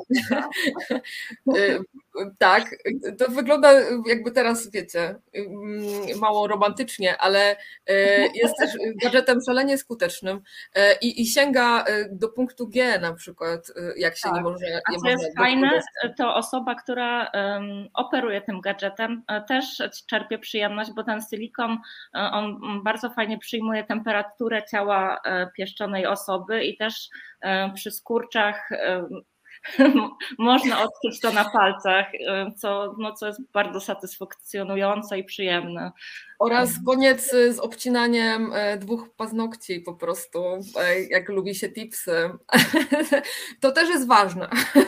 tak, to wygląda jakby teraz, wiecie, mm, mało romantycznie, ale jest też gadżetem szalenie skutecznym i, i sięga do punktu G na przykład, jak się tak. nie może. Nie A co jest fajne, to osoba, która operuje tym gadżetem, e, też czerpie przyjemność, bo ten silikon, e, on bardzo fajnie przyjmuje temperaturę ciała e, pieszczonej osoby i też przy skurczach można odczuć to na palcach, co, no, co jest bardzo satysfakcjonujące i przyjemne. Oraz koniec z obcinaniem dwóch paznokci po prostu, jak lubi się tipsy. To też jest ważne.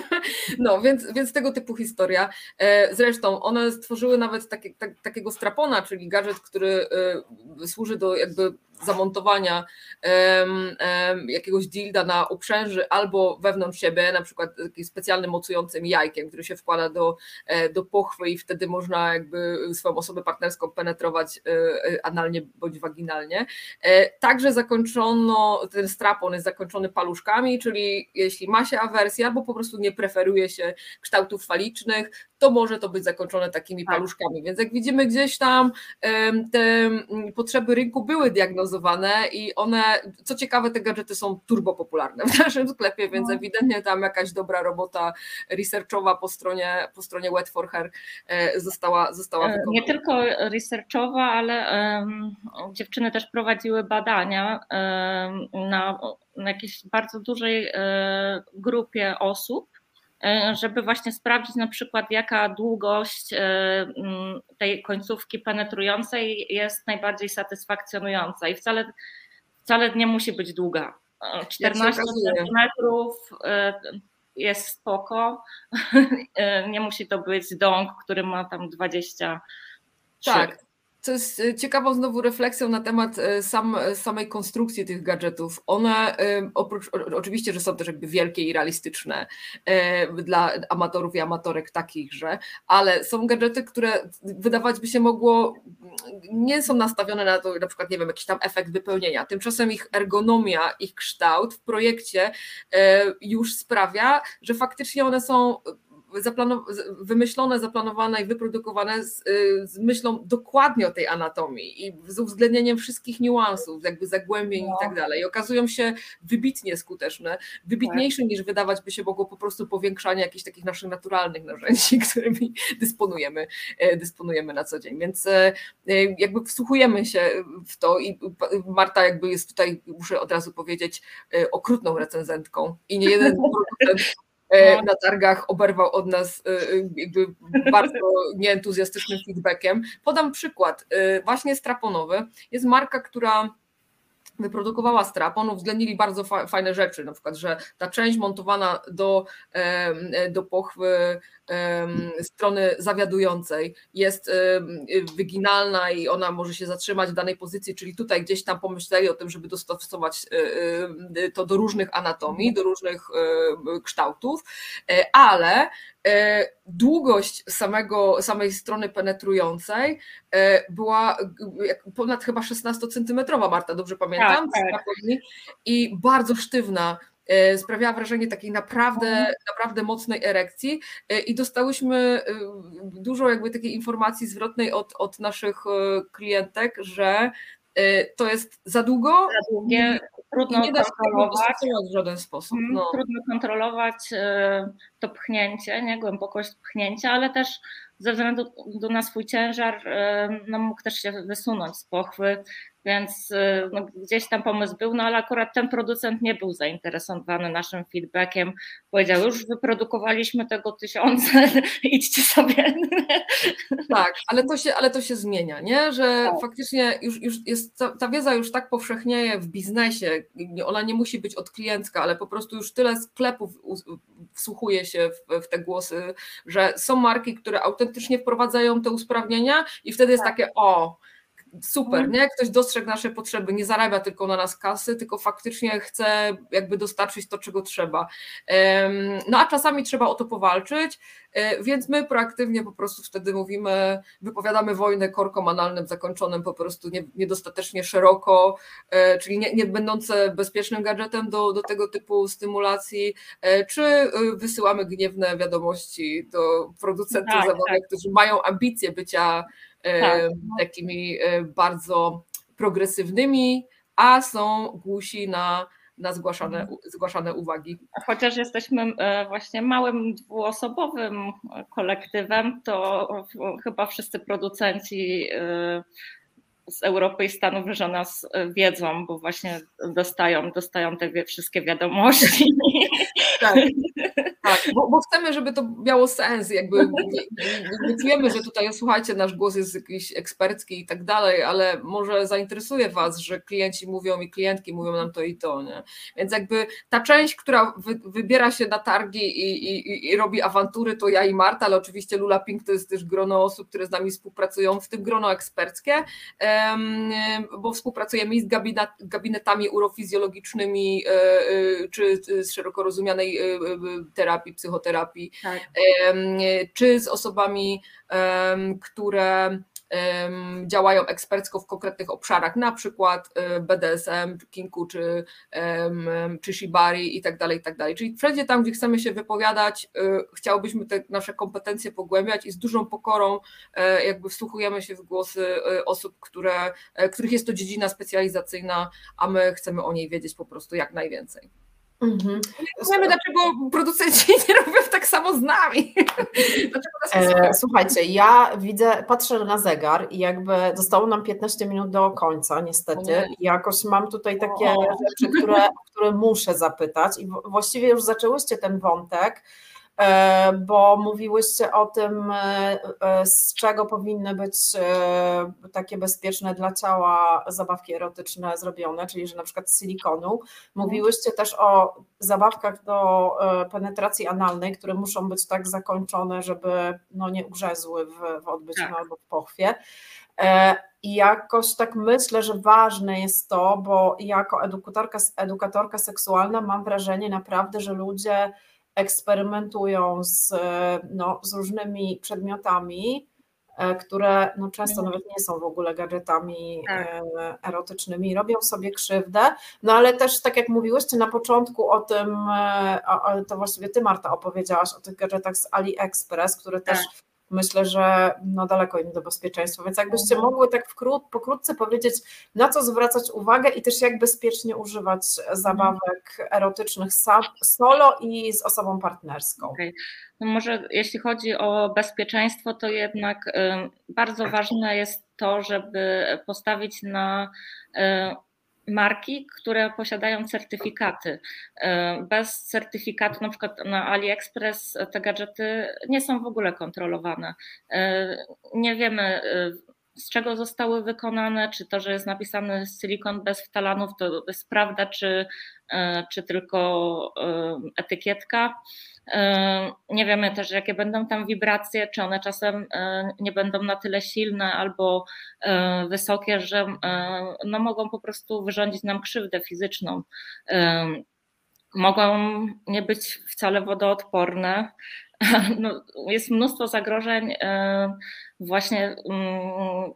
No, więc, więc tego typu historia. E, zresztą one stworzyły nawet takie, tak, takiego strapona, czyli gadżet, który e, służy do jakby zamontowania um, um, jakiegoś dilda na uprzęży albo wewnątrz siebie, na przykład takim specjalnym mocującym jajkiem, który się wkłada do, e, do pochwy i wtedy można jakby swoją osobę partnerską penetrować analnie bądź waginalnie. Także zakończono, ten strapon jest zakończony paluszkami, czyli jeśli ma się awersję albo po prostu nie preferuje się kształtów falicznych, to może to być zakończone takimi tak. paluszkami. Więc jak widzimy gdzieś tam te potrzeby rynku były diagnozowane i one, co ciekawe, te gadżety są turbo popularne w naszym sklepie, więc no. ewidentnie tam jakaś dobra robota researchowa po stronie, po stronie Wet for Her e, została, została e, wykonana. Nie tylko researchowa, ale um, dziewczyny też prowadziły badania um, na, na jakiejś bardzo dużej um, grupie osób żeby właśnie sprawdzić na przykład, jaka długość e, tej końcówki penetrującej jest najbardziej satysfakcjonująca. I wcale, wcale nie musi być długa. 14 e, centymetrów jest spoko, nie musi to być dąg, który ma tam 20 tak, co jest e, ciekawą znowu refleksją na temat e, sam, e, samej konstrukcji tych gadżetów. One oprócz, oczywiście, że są też jakby wielkie i realistyczne dla amatorów i amatorek takichże, ale są gadżety, które wydawać by się mogło, nie są nastawione na to, na przykład, nie wiem, jakiś tam efekt wypełnienia. Tymczasem ich ergonomia, ich kształt w projekcie już sprawia, że faktycznie one są wymyślone, zaplanowane i wyprodukowane z, y, z, myślą dokładnie o tej anatomii i z uwzględnieniem wszystkich niuansów, jakby zagłębień no. i tak dalej. I okazują się wybitnie skuteczne, wybitniejsze tak. niż wydawać by się mogło po prostu powiększanie jakichś takich naszych naturalnych narzędzi, którymi dysponujemy, e, dysponujemy na co dzień. Więc e, e, jakby wsłuchujemy się w to i Marta jakby jest tutaj, muszę od razu powiedzieć, okrutną recenzentką i nie jeden producent. Na targach oberwał od nas e, e, jakby bardzo nieentuzjastycznym feedbackiem. Podam przykład, właśnie straponowy. Jest marka, która wyprodukowała strapon, uwzględnili bardzo fa fajne rzeczy, na przykład, że ta część montowana do, do pochwy strony zawiadującej jest wyginalna i ona może się zatrzymać w danej pozycji, czyli tutaj gdzieś tam pomyśleli o tym, żeby dostosować e, to do różnych anatomii, do różnych kształtów, e, ale e, długość samego, samej strony penetrującej była ponad chyba 16-centymetrowa, Marta, dobrze pamiętam? Tak, tak. I bardzo sztywna E, sprawiała wrażenie takiej naprawdę, mhm. naprawdę mocnej erekcji e, i dostałyśmy e, dużo jakby takiej informacji zwrotnej od, od naszych klientek, że to jest za długo. Za długie, trudno nie da się kontrolować w żaden sposób. Mhm, no. Trudno kontrolować to pchnięcie, nie głębokość pchnięcia, ale też ze względu na swój ciężar no, mógł też się wysunąć z pochwy, więc y, no, gdzieś tam pomysł był, no ale akurat ten producent nie był zainteresowany naszym feedbackiem. Powiedział, już wyprodukowaliśmy tego tysiące, idźcie sobie. Tak, ale to się, ale to się zmienia, nie? że tak. faktycznie już, już jest, ta, ta wiedza już tak powszechnieje w biznesie, ona nie musi być od kliencka, ale po prostu już tyle sklepów wsłuchuje się w, w te głosy, że są marki, które autentycznie wprowadzają te usprawnienia i wtedy jest tak. takie o, super, mhm. nie? Ktoś dostrzegł nasze potrzeby, nie zarabia tylko na nas kasy, tylko faktycznie chce jakby dostarczyć to, czego trzeba. No a czasami trzeba o to powalczyć, e, więc my proaktywnie po prostu wtedy mówimy, wypowiadamy wojnę korkom analnym zakończonym po prostu niedostatecznie szeroko, e, czyli nie, nie będące bezpiecznym gadżetem do, do tego typu stymulacji, e, czy wysyłamy gniewne wiadomości do producentów tak, zawodowych, tak. którzy mają ambicje bycia tak. takimi bardzo progresywnymi, a są głusi na, na zgłaszane, mhm. zgłaszane uwagi. Chociaż jesteśmy właśnie małym dwuosobowym kolektywem, to chyba wszyscy producenci z Europy i Stanów, że nas wiedzą, bo właśnie dostają, dostają te wszystkie wiadomości. Tak, tak bo, bo, chcemy, żeby to miało sens, jakby nie czujemy, że tutaj, słuchajcie, nasz głos jest jakiś ekspercki i tak dalej, ale może zainteresuje Was, że klienci mówią i klientki mówią nam to i to, nie? Więc jakby ta część, która wy, wybiera się na targi i, i, i, robi awantury, to ja i Marta, ale oczywiście Lula Pink to jest też grono osób, które z nami współpracują, w tym grono eksperckie, bo współpracujemy z gabinetami urofizjologicznymi, e, e, czy z szeroko rozumianej e, terapii, psychoterapii, tak. czy z osobami, które działają ekspercko w konkretnych obszarach, na przykład BDSM, Kinku czy, czy Shibari i tak dalej, i tak dalej. Czyli wszędzie tam, gdzie chcemy się wypowiadać, chciałbyśmy te nasze kompetencje pogłębiać i z dużą pokorą jakby wsłuchujemy się w głosy osób, które, których jest to dziedzina specjalizacyjna, a my chcemy o niej wiedzieć po prostu jak najwięcej. Mhm. Wiemy, dlaczego producenci nie robią tak samo z nami. E, słuchajcie, ja widzę, patrzę na zegar i jakby zostało nam 15 minut do końca, niestety. I jakoś mam tutaj takie o. rzeczy, które, które muszę zapytać. I właściwie już zaczęłyście ten wątek. E, bo mówiłyście o tym, e, e, z czego powinny być takie bezpieczne dla ciała zabawki erotyczne zrobione, czyli że na przykład z silikonu. Mówiłyście też o zabawkach do penetracji analnej, które muszą być tak zakończone, żeby no, nie ugrzezły w, w odbyciu tak. albo w pochwie. I jakoś tak myślę, że ważne jest to, bo jako edukatorka, edukatorka seksualna mam wrażenie naprawdę, że ludzie eksperymentują z, no, z różnymi przedmiotami, e, które no, często mhm. nawet nie są w ogóle gadżetami tak. E, erotycznymi, robią sobie krzywdę, no ale też tak jak mówiłyście na początku o tym, e, to właściwie ty Marta opowiedziałaś o tych gadżetach z AliExpress, które tak. Myślę, że no daleko im do bezpieczeństwa. Więc jakbyście mhm. mogły tak wkrót, pokrótce powiedzieć, na co zwracać uwagę i też jak bezpiecznie używać zabawek erotycznych solo i z osobą partnerską. Okay. No może jeśli chodzi o bezpieczeństwo, to jednak bardzo ważne jest to, żeby postawić na marki, które posiadają certyfikaty. E, bez certyfikatu, na przykład na AliExpress, te gadżety nie są w ogóle kontrolowane. E, nie wiemy, e, z czego zostały wykonane, czy to, że jest napisany silikon bez wtalanów, to jest prawda, czy, czy tylko etykietka. Nie wiemy też, jakie będą tam wibracje, czy one czasem nie będą na tyle silne albo wysokie, że no, mogą po prostu wyrządzić nam krzywdę fizyczną. Mogą nie być wcale wodoodporne, no, jest mnóstwo zagrożeń właśnie mm,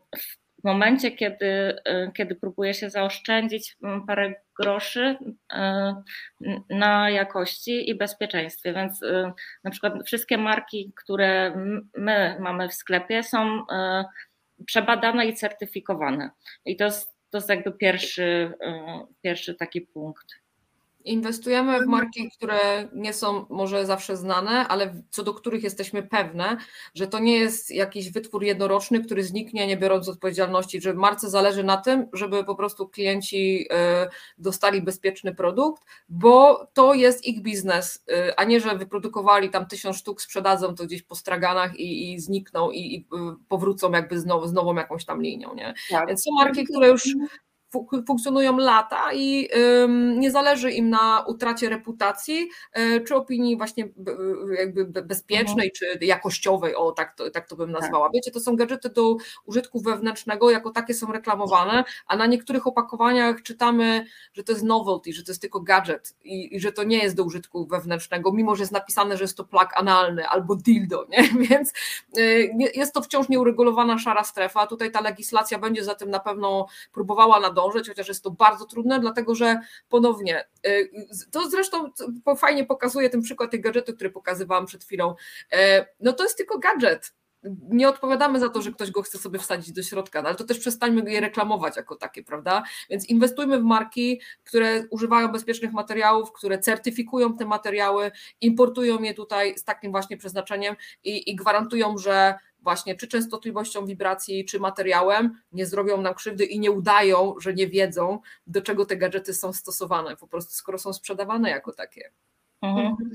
w momencie, kiedy, kiedy próbuje się zaoszczędzić mm, parę groszy na jakości i bezpieczeństwie. Więc na przykład wszystkie marki, które my mamy w sklepie, są przebadane i certyfikowane. I to jest, to jest jakby pierwszy, pierwszy taki punkt. Inwestujemy w mhm. marki, które nie są może zawsze znane, ale co do których jesteśmy pewne, że to nie jest jakiś wytwór jednoroczny, który zniknie, nie biorąc odpowiedzialności, że marce zależy na tym, żeby po prostu klienci e, dostali bezpieczny produkt, bo to jest ich biznes, e, a nie, że wyprodukowali tam tysiąc sztuk, sprzedadzą to gdzieś po straganach i, i znikną i, i, powrócą jakby znowu, z nową jakąś tam linią. Nie? Tak. Więc są marki, które już funkcjonują lata i nie zależy im na utracie reputacji e, czy opinii właśnie jakby bezpiecznej mhm. czy jakościowej, o tak to, tak to bym tak. nazwała. Wiecie, to są gadżety do użytku wewnętrznego, jako takie są reklamowane, a na niektórych opakowaniach czytamy, że to jest novelty, że to jest tylko gadżet i, i że to nie jest do użytku wewnętrznego, mimo że jest napisane, że jest to plak analny albo dildo, nie? więc e, jest to wciąż nieuregulowana szara strefa. Tutaj ta legislacja będzie za tym na pewno próbowała nadążyć chociaż jest to bardzo trudne, dlatego że ponownie, y, to zresztą fajnie pokazuje ten przykład tych gadżetów, który pokazywałam przed chwilą. E, no to jest tylko gadżet, nie odpowiadamy za to, że ktoś go chce sobie wsadzić do środka, no ale to też przestańmy je reklamować jako takie, prawda? Więc inwestujmy w marki, które używają bezpiecznych materiałów, które certyfikują te materiały, importują je tutaj z takim właśnie przeznaczeniem i, i gwarantują, że właśnie czy częstotliwością wibracji, czy materiałem, nie zrobią nam krzywdy i nie udają, że nie wiedzą, do czego te gadżety są stosowane, po prostu skoro są sprzedawane jako takie. Mhm. mhm.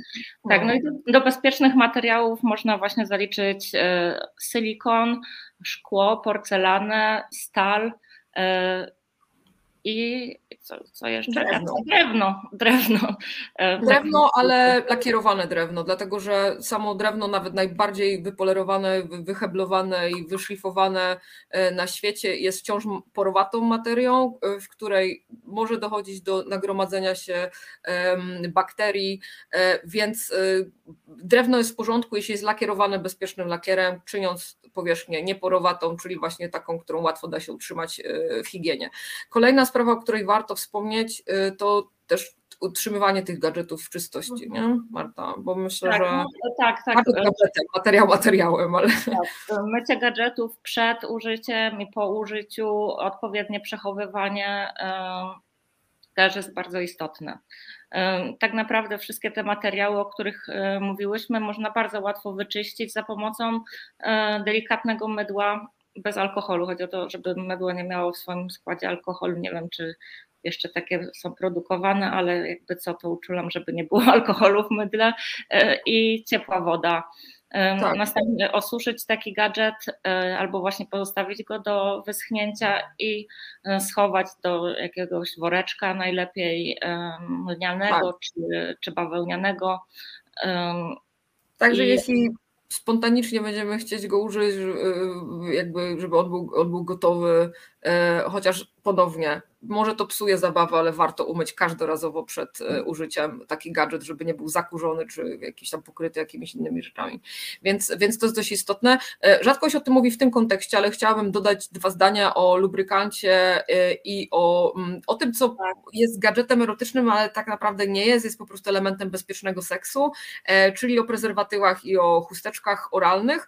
Tak, no i do, do, bezpiecznych materiałów można właśnie zaliczyć e, silikon, szkło, porcelanę, stal, e, i co, co jeszcze? Drewno. Drewno, drewno. E, drewno, ale lakierowane drewno, dlatego że samo drewno, nawet najbardziej wypolerowane, wyheblowane i wyszlifowane e, na świecie, jest wciąż porowatą materią, e, w której może dochodzić do nagromadzenia się bakterii, więc drewno jest w porządku, jeśli jest lakierowane bezpiecznym lakierem, czyniąc powierzchnię nieporowatą, czyli właśnie taką, którą łatwo da się utrzymać w higienie. Kolejna sprawa, o której warto wspomnieć, y, to też utrzymywanie tych gadżetów w czystości, nie mhm. Marta? Bo myślę, tak, że no, tak, tak. Gadżetem, materiał materiałem, ale... Tak, mycie gadżetów przed użyciem i po użyciu, odpowiednie przechowywanie też jest bardzo istotne. Tak naprawdę wszystkie te materiały, o których mówiłyśmy, można bardzo łatwo wyczyścić za pomocą delikatnego mydła bez alkoholu. Chodzi o to, żeby mydło nie miało w swoim składzie alkoholu. Nie wiem, czy jeszcze takie są produkowane, ale jakby co to uczulam, żeby nie było alkoholu w mydle e, i ciepła woda. E, tak. Następnie osuszyć taki gadżet e, albo właśnie pozostawić go do wyschnięcia i schować do jakiegoś woreczka, najlepiej lnianego tak. czy, czy bawełnianego. Także I... jeśli spontanicznie będziemy chcieć go użyć, jakby, żeby on był, on był gotowy, chociaż ponownie może to psuje zabawę, ale warto umyć każdorazowo przed e, mhm. użyciem taki gadżet, żeby nie był zakurzony czy jakiś tam pokryty jakimiś innymi rzeczami. Więc, więc to jest dość istotne. E, rzadko się o tym mówi w tym kontekście, ale chciałabym dodać dwa zdania o lubrykancie e, i o, mm, o tym, co tak. jest gadżetem erotycznym, ale tak naprawdę nie jest, jest po prostu elementem bezpiecznego seksu, czyli o prezerwatywach i o chusteczkach oralnych.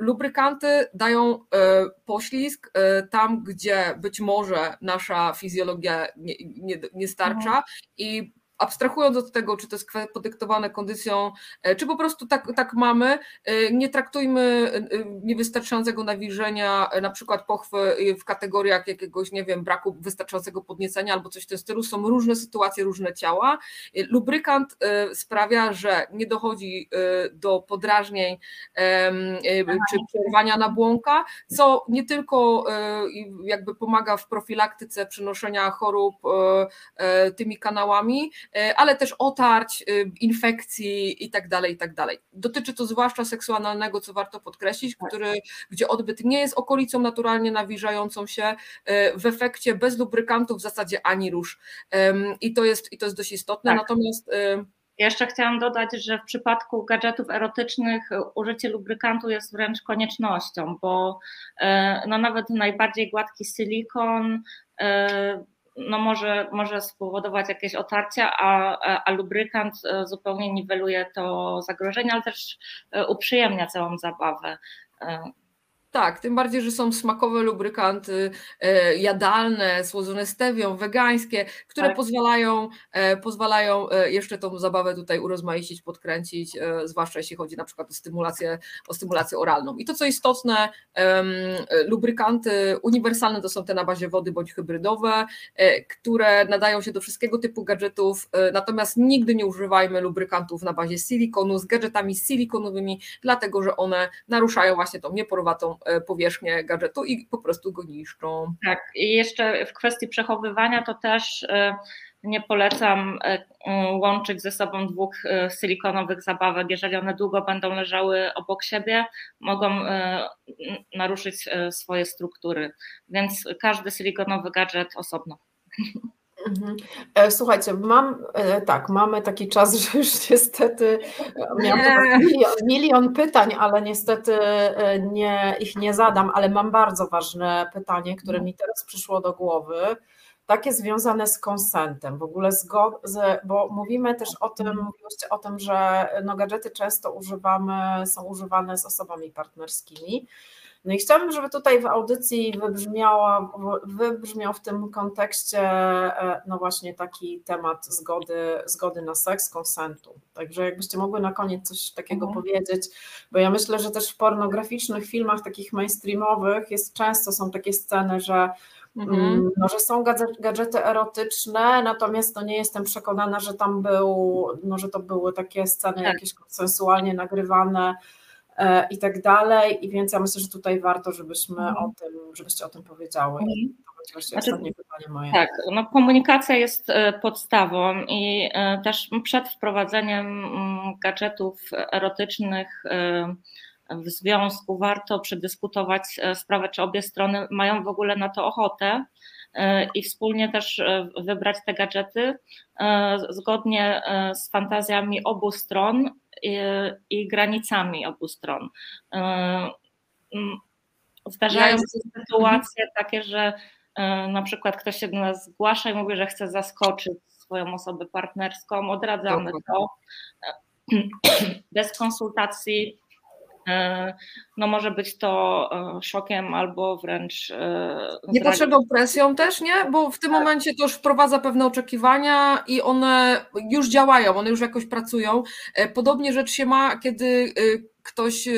Lubrykanty dają e, poślizg e, tam, gdzie być może nasza fizjologia nie, nie, nie starcza mhm. i abstrahując od tego, czy to jest podyktowane kondycją, e, czy po prostu tak, tak mamy, e, nie traktujmy e, niewystarczającego nawilżenia, na przykład pochwy w kategoriach jakiegoś, nie wiem, braku wystarczającego podniecenia albo coś w tym stylu. Są różne sytuacje, różne ciała. Lubrykant sprawia, że nie dochodzi do podrażnień czy przerwania nabłonka, co nie tylko jakby pomaga w profilaktyce przenoszenia chorób tymi kanałami, ale też otarć, e, infekcji i tak dalej, i tak dalej. Dotyczy to zwłaszcza seksualnego, co warto podkreślić, tak. który, gdzie odbyt nie jest okolicą naturalnie nawilżającą się, e, w efekcie bez lubrykantów w zasadzie ani rusz. I to jest, i to jest dość istotne, tak. natomiast jeszcze chciałam dodać, że w przypadku gadżetów erotycznych użycie lubrykantu jest wręcz koniecznością, bo no nawet najbardziej gładki silikon no może, może spowodować jakieś otarcia, a, a lubrykant zupełnie niweluje to zagrożenie, ale też uprzyjemnia całą zabawę. Tak, tym bardziej, że są smakowe lubrykanty e, jadalne, słodzone stewią, wegańskie, które tak. pozwalają, e, pozwalają e, jeszcze tą zabawę tutaj urozmaicić, podkręcić, zwłaszcza jeśli chodzi na przykład o stymulację, o stymulację oralną. I to, co istotne, lubrykanty uniwersalne to są te na bazie wody bądź hybrydowe, które nadają się do wszystkiego typu gadżetów, natomiast nigdy nie używajmy lubrykantów na bazie silikonu z gadżetami silikonowymi, dlatego że one naruszają właśnie tą nieporowatą powierzchnię gadżetu i po prostu go niszczą. Tak, i jeszcze w kwestii przechowywania to też e, nie polecam e, łączyć ze sobą dwóch silikonowych zabawek. Jeżeli one długo będą leżały obok siebie, mogą naruszyć swoje struktury. Więc każdy silikonowy gadżet osobno. Mhm. E, słuchajcie, mam e, tak, mamy taki czas, że już niestety e, miałam milion, milion, pytań, ale niestety nie, ich nie zadam, ale mam bardzo ważne pytanie, które mhm. mi teraz przyszło do głowy, takie związane z konsentem, w ogóle z, bo mówimy też o tym, mhm. mówiłyście o tym, że no gadżety często używamy, są używane z osobami partnerskimi. No i chciałabym, żeby tutaj w audycji wybrzmiała, wybrzmiał w tym kontekście e, no właśnie taki temat zgody, zgody na seks, konsentu. Także jakbyście mogły na koniec coś takiego mhm. powiedzieć, bo ja myślę, że też w pornograficznych filmach takich mainstreamowych jest często są takie sceny, że Mhm. Mm, no, że są gadżety erotyczne, natomiast to nie jestem przekonana, że tam był, no, że to były takie sceny tak. jakieś sensualnie nagrywane, i tak dalej. I więc ja myślę, że tutaj warto, żebyśmy mhm. o tym, żebyście o tym powiedziały. Mhm. To znaczy, ostatnie pytanie moje. Tak, no komunikacja jest e, podstawą i e, też przed wprowadzeniem mm, gadżetów erotycznych w związku warto przedyskutować sprawę, czy obie strony mają w ogóle na to ochotę i wspólnie też wybrać te gadżety zgodnie z fantazjami obu stron i, i granicami obu stron. E, mm, zdarzają się sytuacje takie, że e, na przykład ktoś się do nas zgłasza i mówi, że chce zaskoczyć swoją osobę partnerską, odradzamy to. Bez konsultacji no może być to e, szokiem albo wręcz. E, Niepotrzebną presją też, nie? Bo w tym tak. momencie to już wprowadza pewne oczekiwania i one już działają, one już jakoś pracują. Podobnie rzecz się ma, kiedy ktoś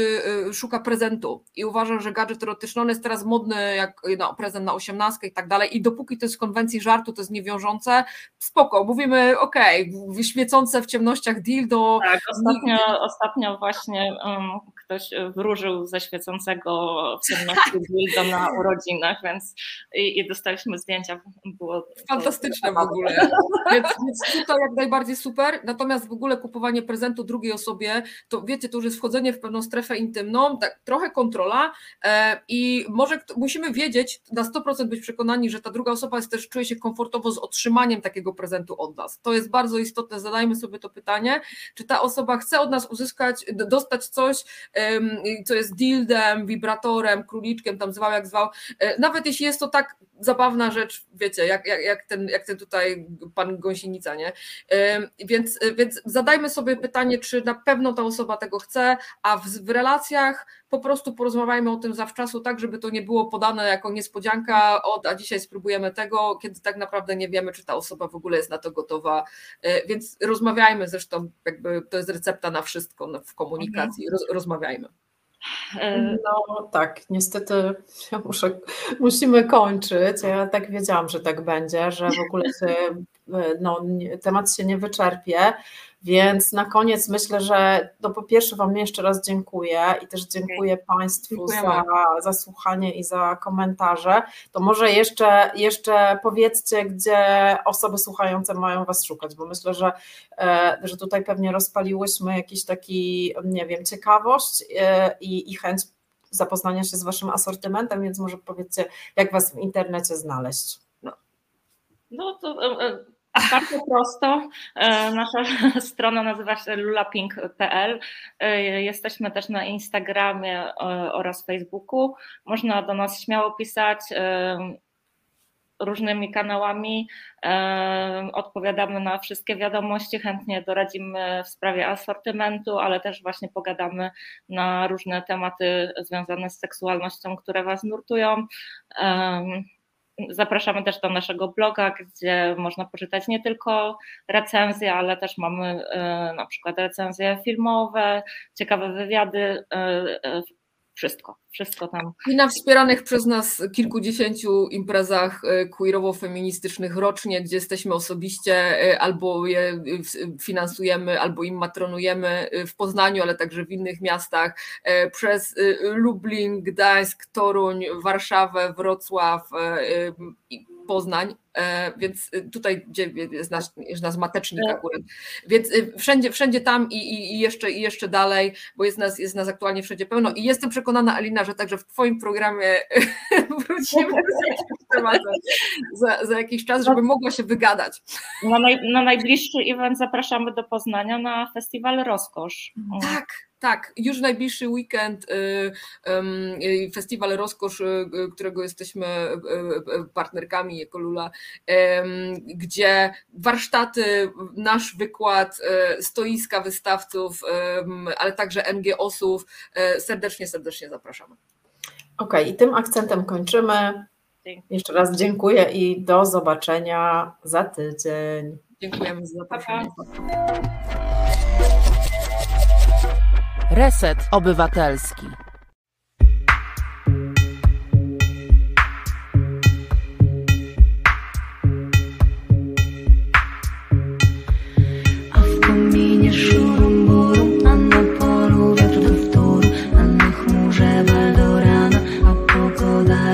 szuka prezentu i uważa, że gadżet erotyczny on jest teraz modny jak no, prezent na osiemnastkę i tak dalej i dopóki to jest konwencji żartu, to jest niewiążące, spoko, mówimy okej, okay, świecące w ciemnościach dildo. Tak, ostatnio, ostatnio właśnie um, ktoś wróżył ze świecącego w ciemności dildo na urodzinach, więc i, i dostaliśmy zdjęcia, było fantastyczne w ogóle, więc, więc tutaj jak najbardziej super, natomiast w ogóle kupowanie prezentu drugiej osobie, to wiecie, to już jest wchodzenie w pewną strefę intymną, tak trochę kontrola e, i może musimy wiedzieć, na 100% być przekonani, że ta druga osoba jest też czuje się komfortowo z otrzymaniem takiego prezentu od nas. To jest bardzo istotne, zadajmy sobie to pytanie, czy ta osoba chce od nas uzyskać, dostać coś, co jest dildem, wibratorem, króliczkiem, tam zwał jak zwał, e, nawet jeśli jest to tak zabawna rzecz, wiecie, jak, jak, jak, ten, jak ten tutaj pan Gąsienica, nie? Więc, więc zadajmy sobie pytanie, czy na pewno ta osoba tego chce, a w, w relacjach po prostu porozmawiajmy o tym zawczasu, tak, żeby to nie było podane jako niespodzianka, od, a dzisiaj spróbujemy tego, kiedy tak naprawdę nie wiemy, czy ta osoba w ogóle jest na to gotowa. E, więc rozmawiajmy zresztą, jakby to jest recepta na wszystko w komunikacji, roz, rozmawiajmy. E, no tak, niestety muszę, musimy kończyć. Ja tak wiedziałam, że tak będzie, że w ogóle się, e, no, temat się nie wyczerpie. Więc na koniec myślę, że no po pierwsze Wam jeszcze raz dziękuję i też dziękuję Państwu za, za słuchanie i za komentarze. To może jeszcze, jeszcze powiedzcie, gdzie osoby słuchające mają Was szukać, bo myślę, że, e, że tutaj pewnie rozpaliłyśmy jakiś taki, nie wiem, ciekawość e, i, i chęć zapoznania się z Waszym asortymentem, więc może powiedzcie, jak Was w internecie znaleźć. No, no to Bardzo prosto. E, nasza strona nazywa się lulapink.pl. E, jesteśmy też na Instagramie e, oraz Facebooku. Można do nas śmiało pisać różnymi kanałami. Odpowiadamy na wszystkie wiadomości, chętnie doradzimy w sprawie asortymentu, ale też właśnie pogadamy na różne tematy związane z seksualnością, które Was nurtują. Zapraszamy też do naszego bloga, gdzie można poczytać nie tylko recenzje, ale też mamy e, na przykład recenzje filmowe, ciekawe wywiady, e, e, wszystko, wszystko tam. I na wspieranych przez nas kilkudziesięciu imprezach queerowo-feministycznych rocznie, gdzie jesteśmy osobiście, albo je finansujemy, albo im matronujemy w Poznaniu, ale także w innych miastach, przez Lublin, Gdańsk, Toruń, Warszawę, Wrocław Poznań, e, więc tutaj jest nasz, jest nasz matecznik tak. akurat, więc y, wszędzie, wszędzie tam i, i, jeszcze, i jeszcze dalej, bo jest nas, jest nas aktualnie wszędzie pełno i jestem przekonana Alina, że także w Twoim programie wrócimy z jakimś tematem za, za jakiś czas, żeby mogła się wygadać. Na, naj, na najbliższy event zapraszamy do Poznania na festiwal Rozkosz. Tak, tak, już najbliższy weekend y, festiwal Rozkosz, y, którego jesteśmy y, partnerkami jako Lula, gdzie warsztaty, nasz wykład, stoiska wystawców, ale także NGO-sów, serdecznie, serdecznie zapraszamy. Okej, okay, i tym akcentem kończymy. Jeszcze raz dziękuję i do zobaczenia za tydzień. Dziękujemy za zaproszenie. Reset Obywatelski. A w kominie na polu do wtóru, na chmurze baldorana, a pogoda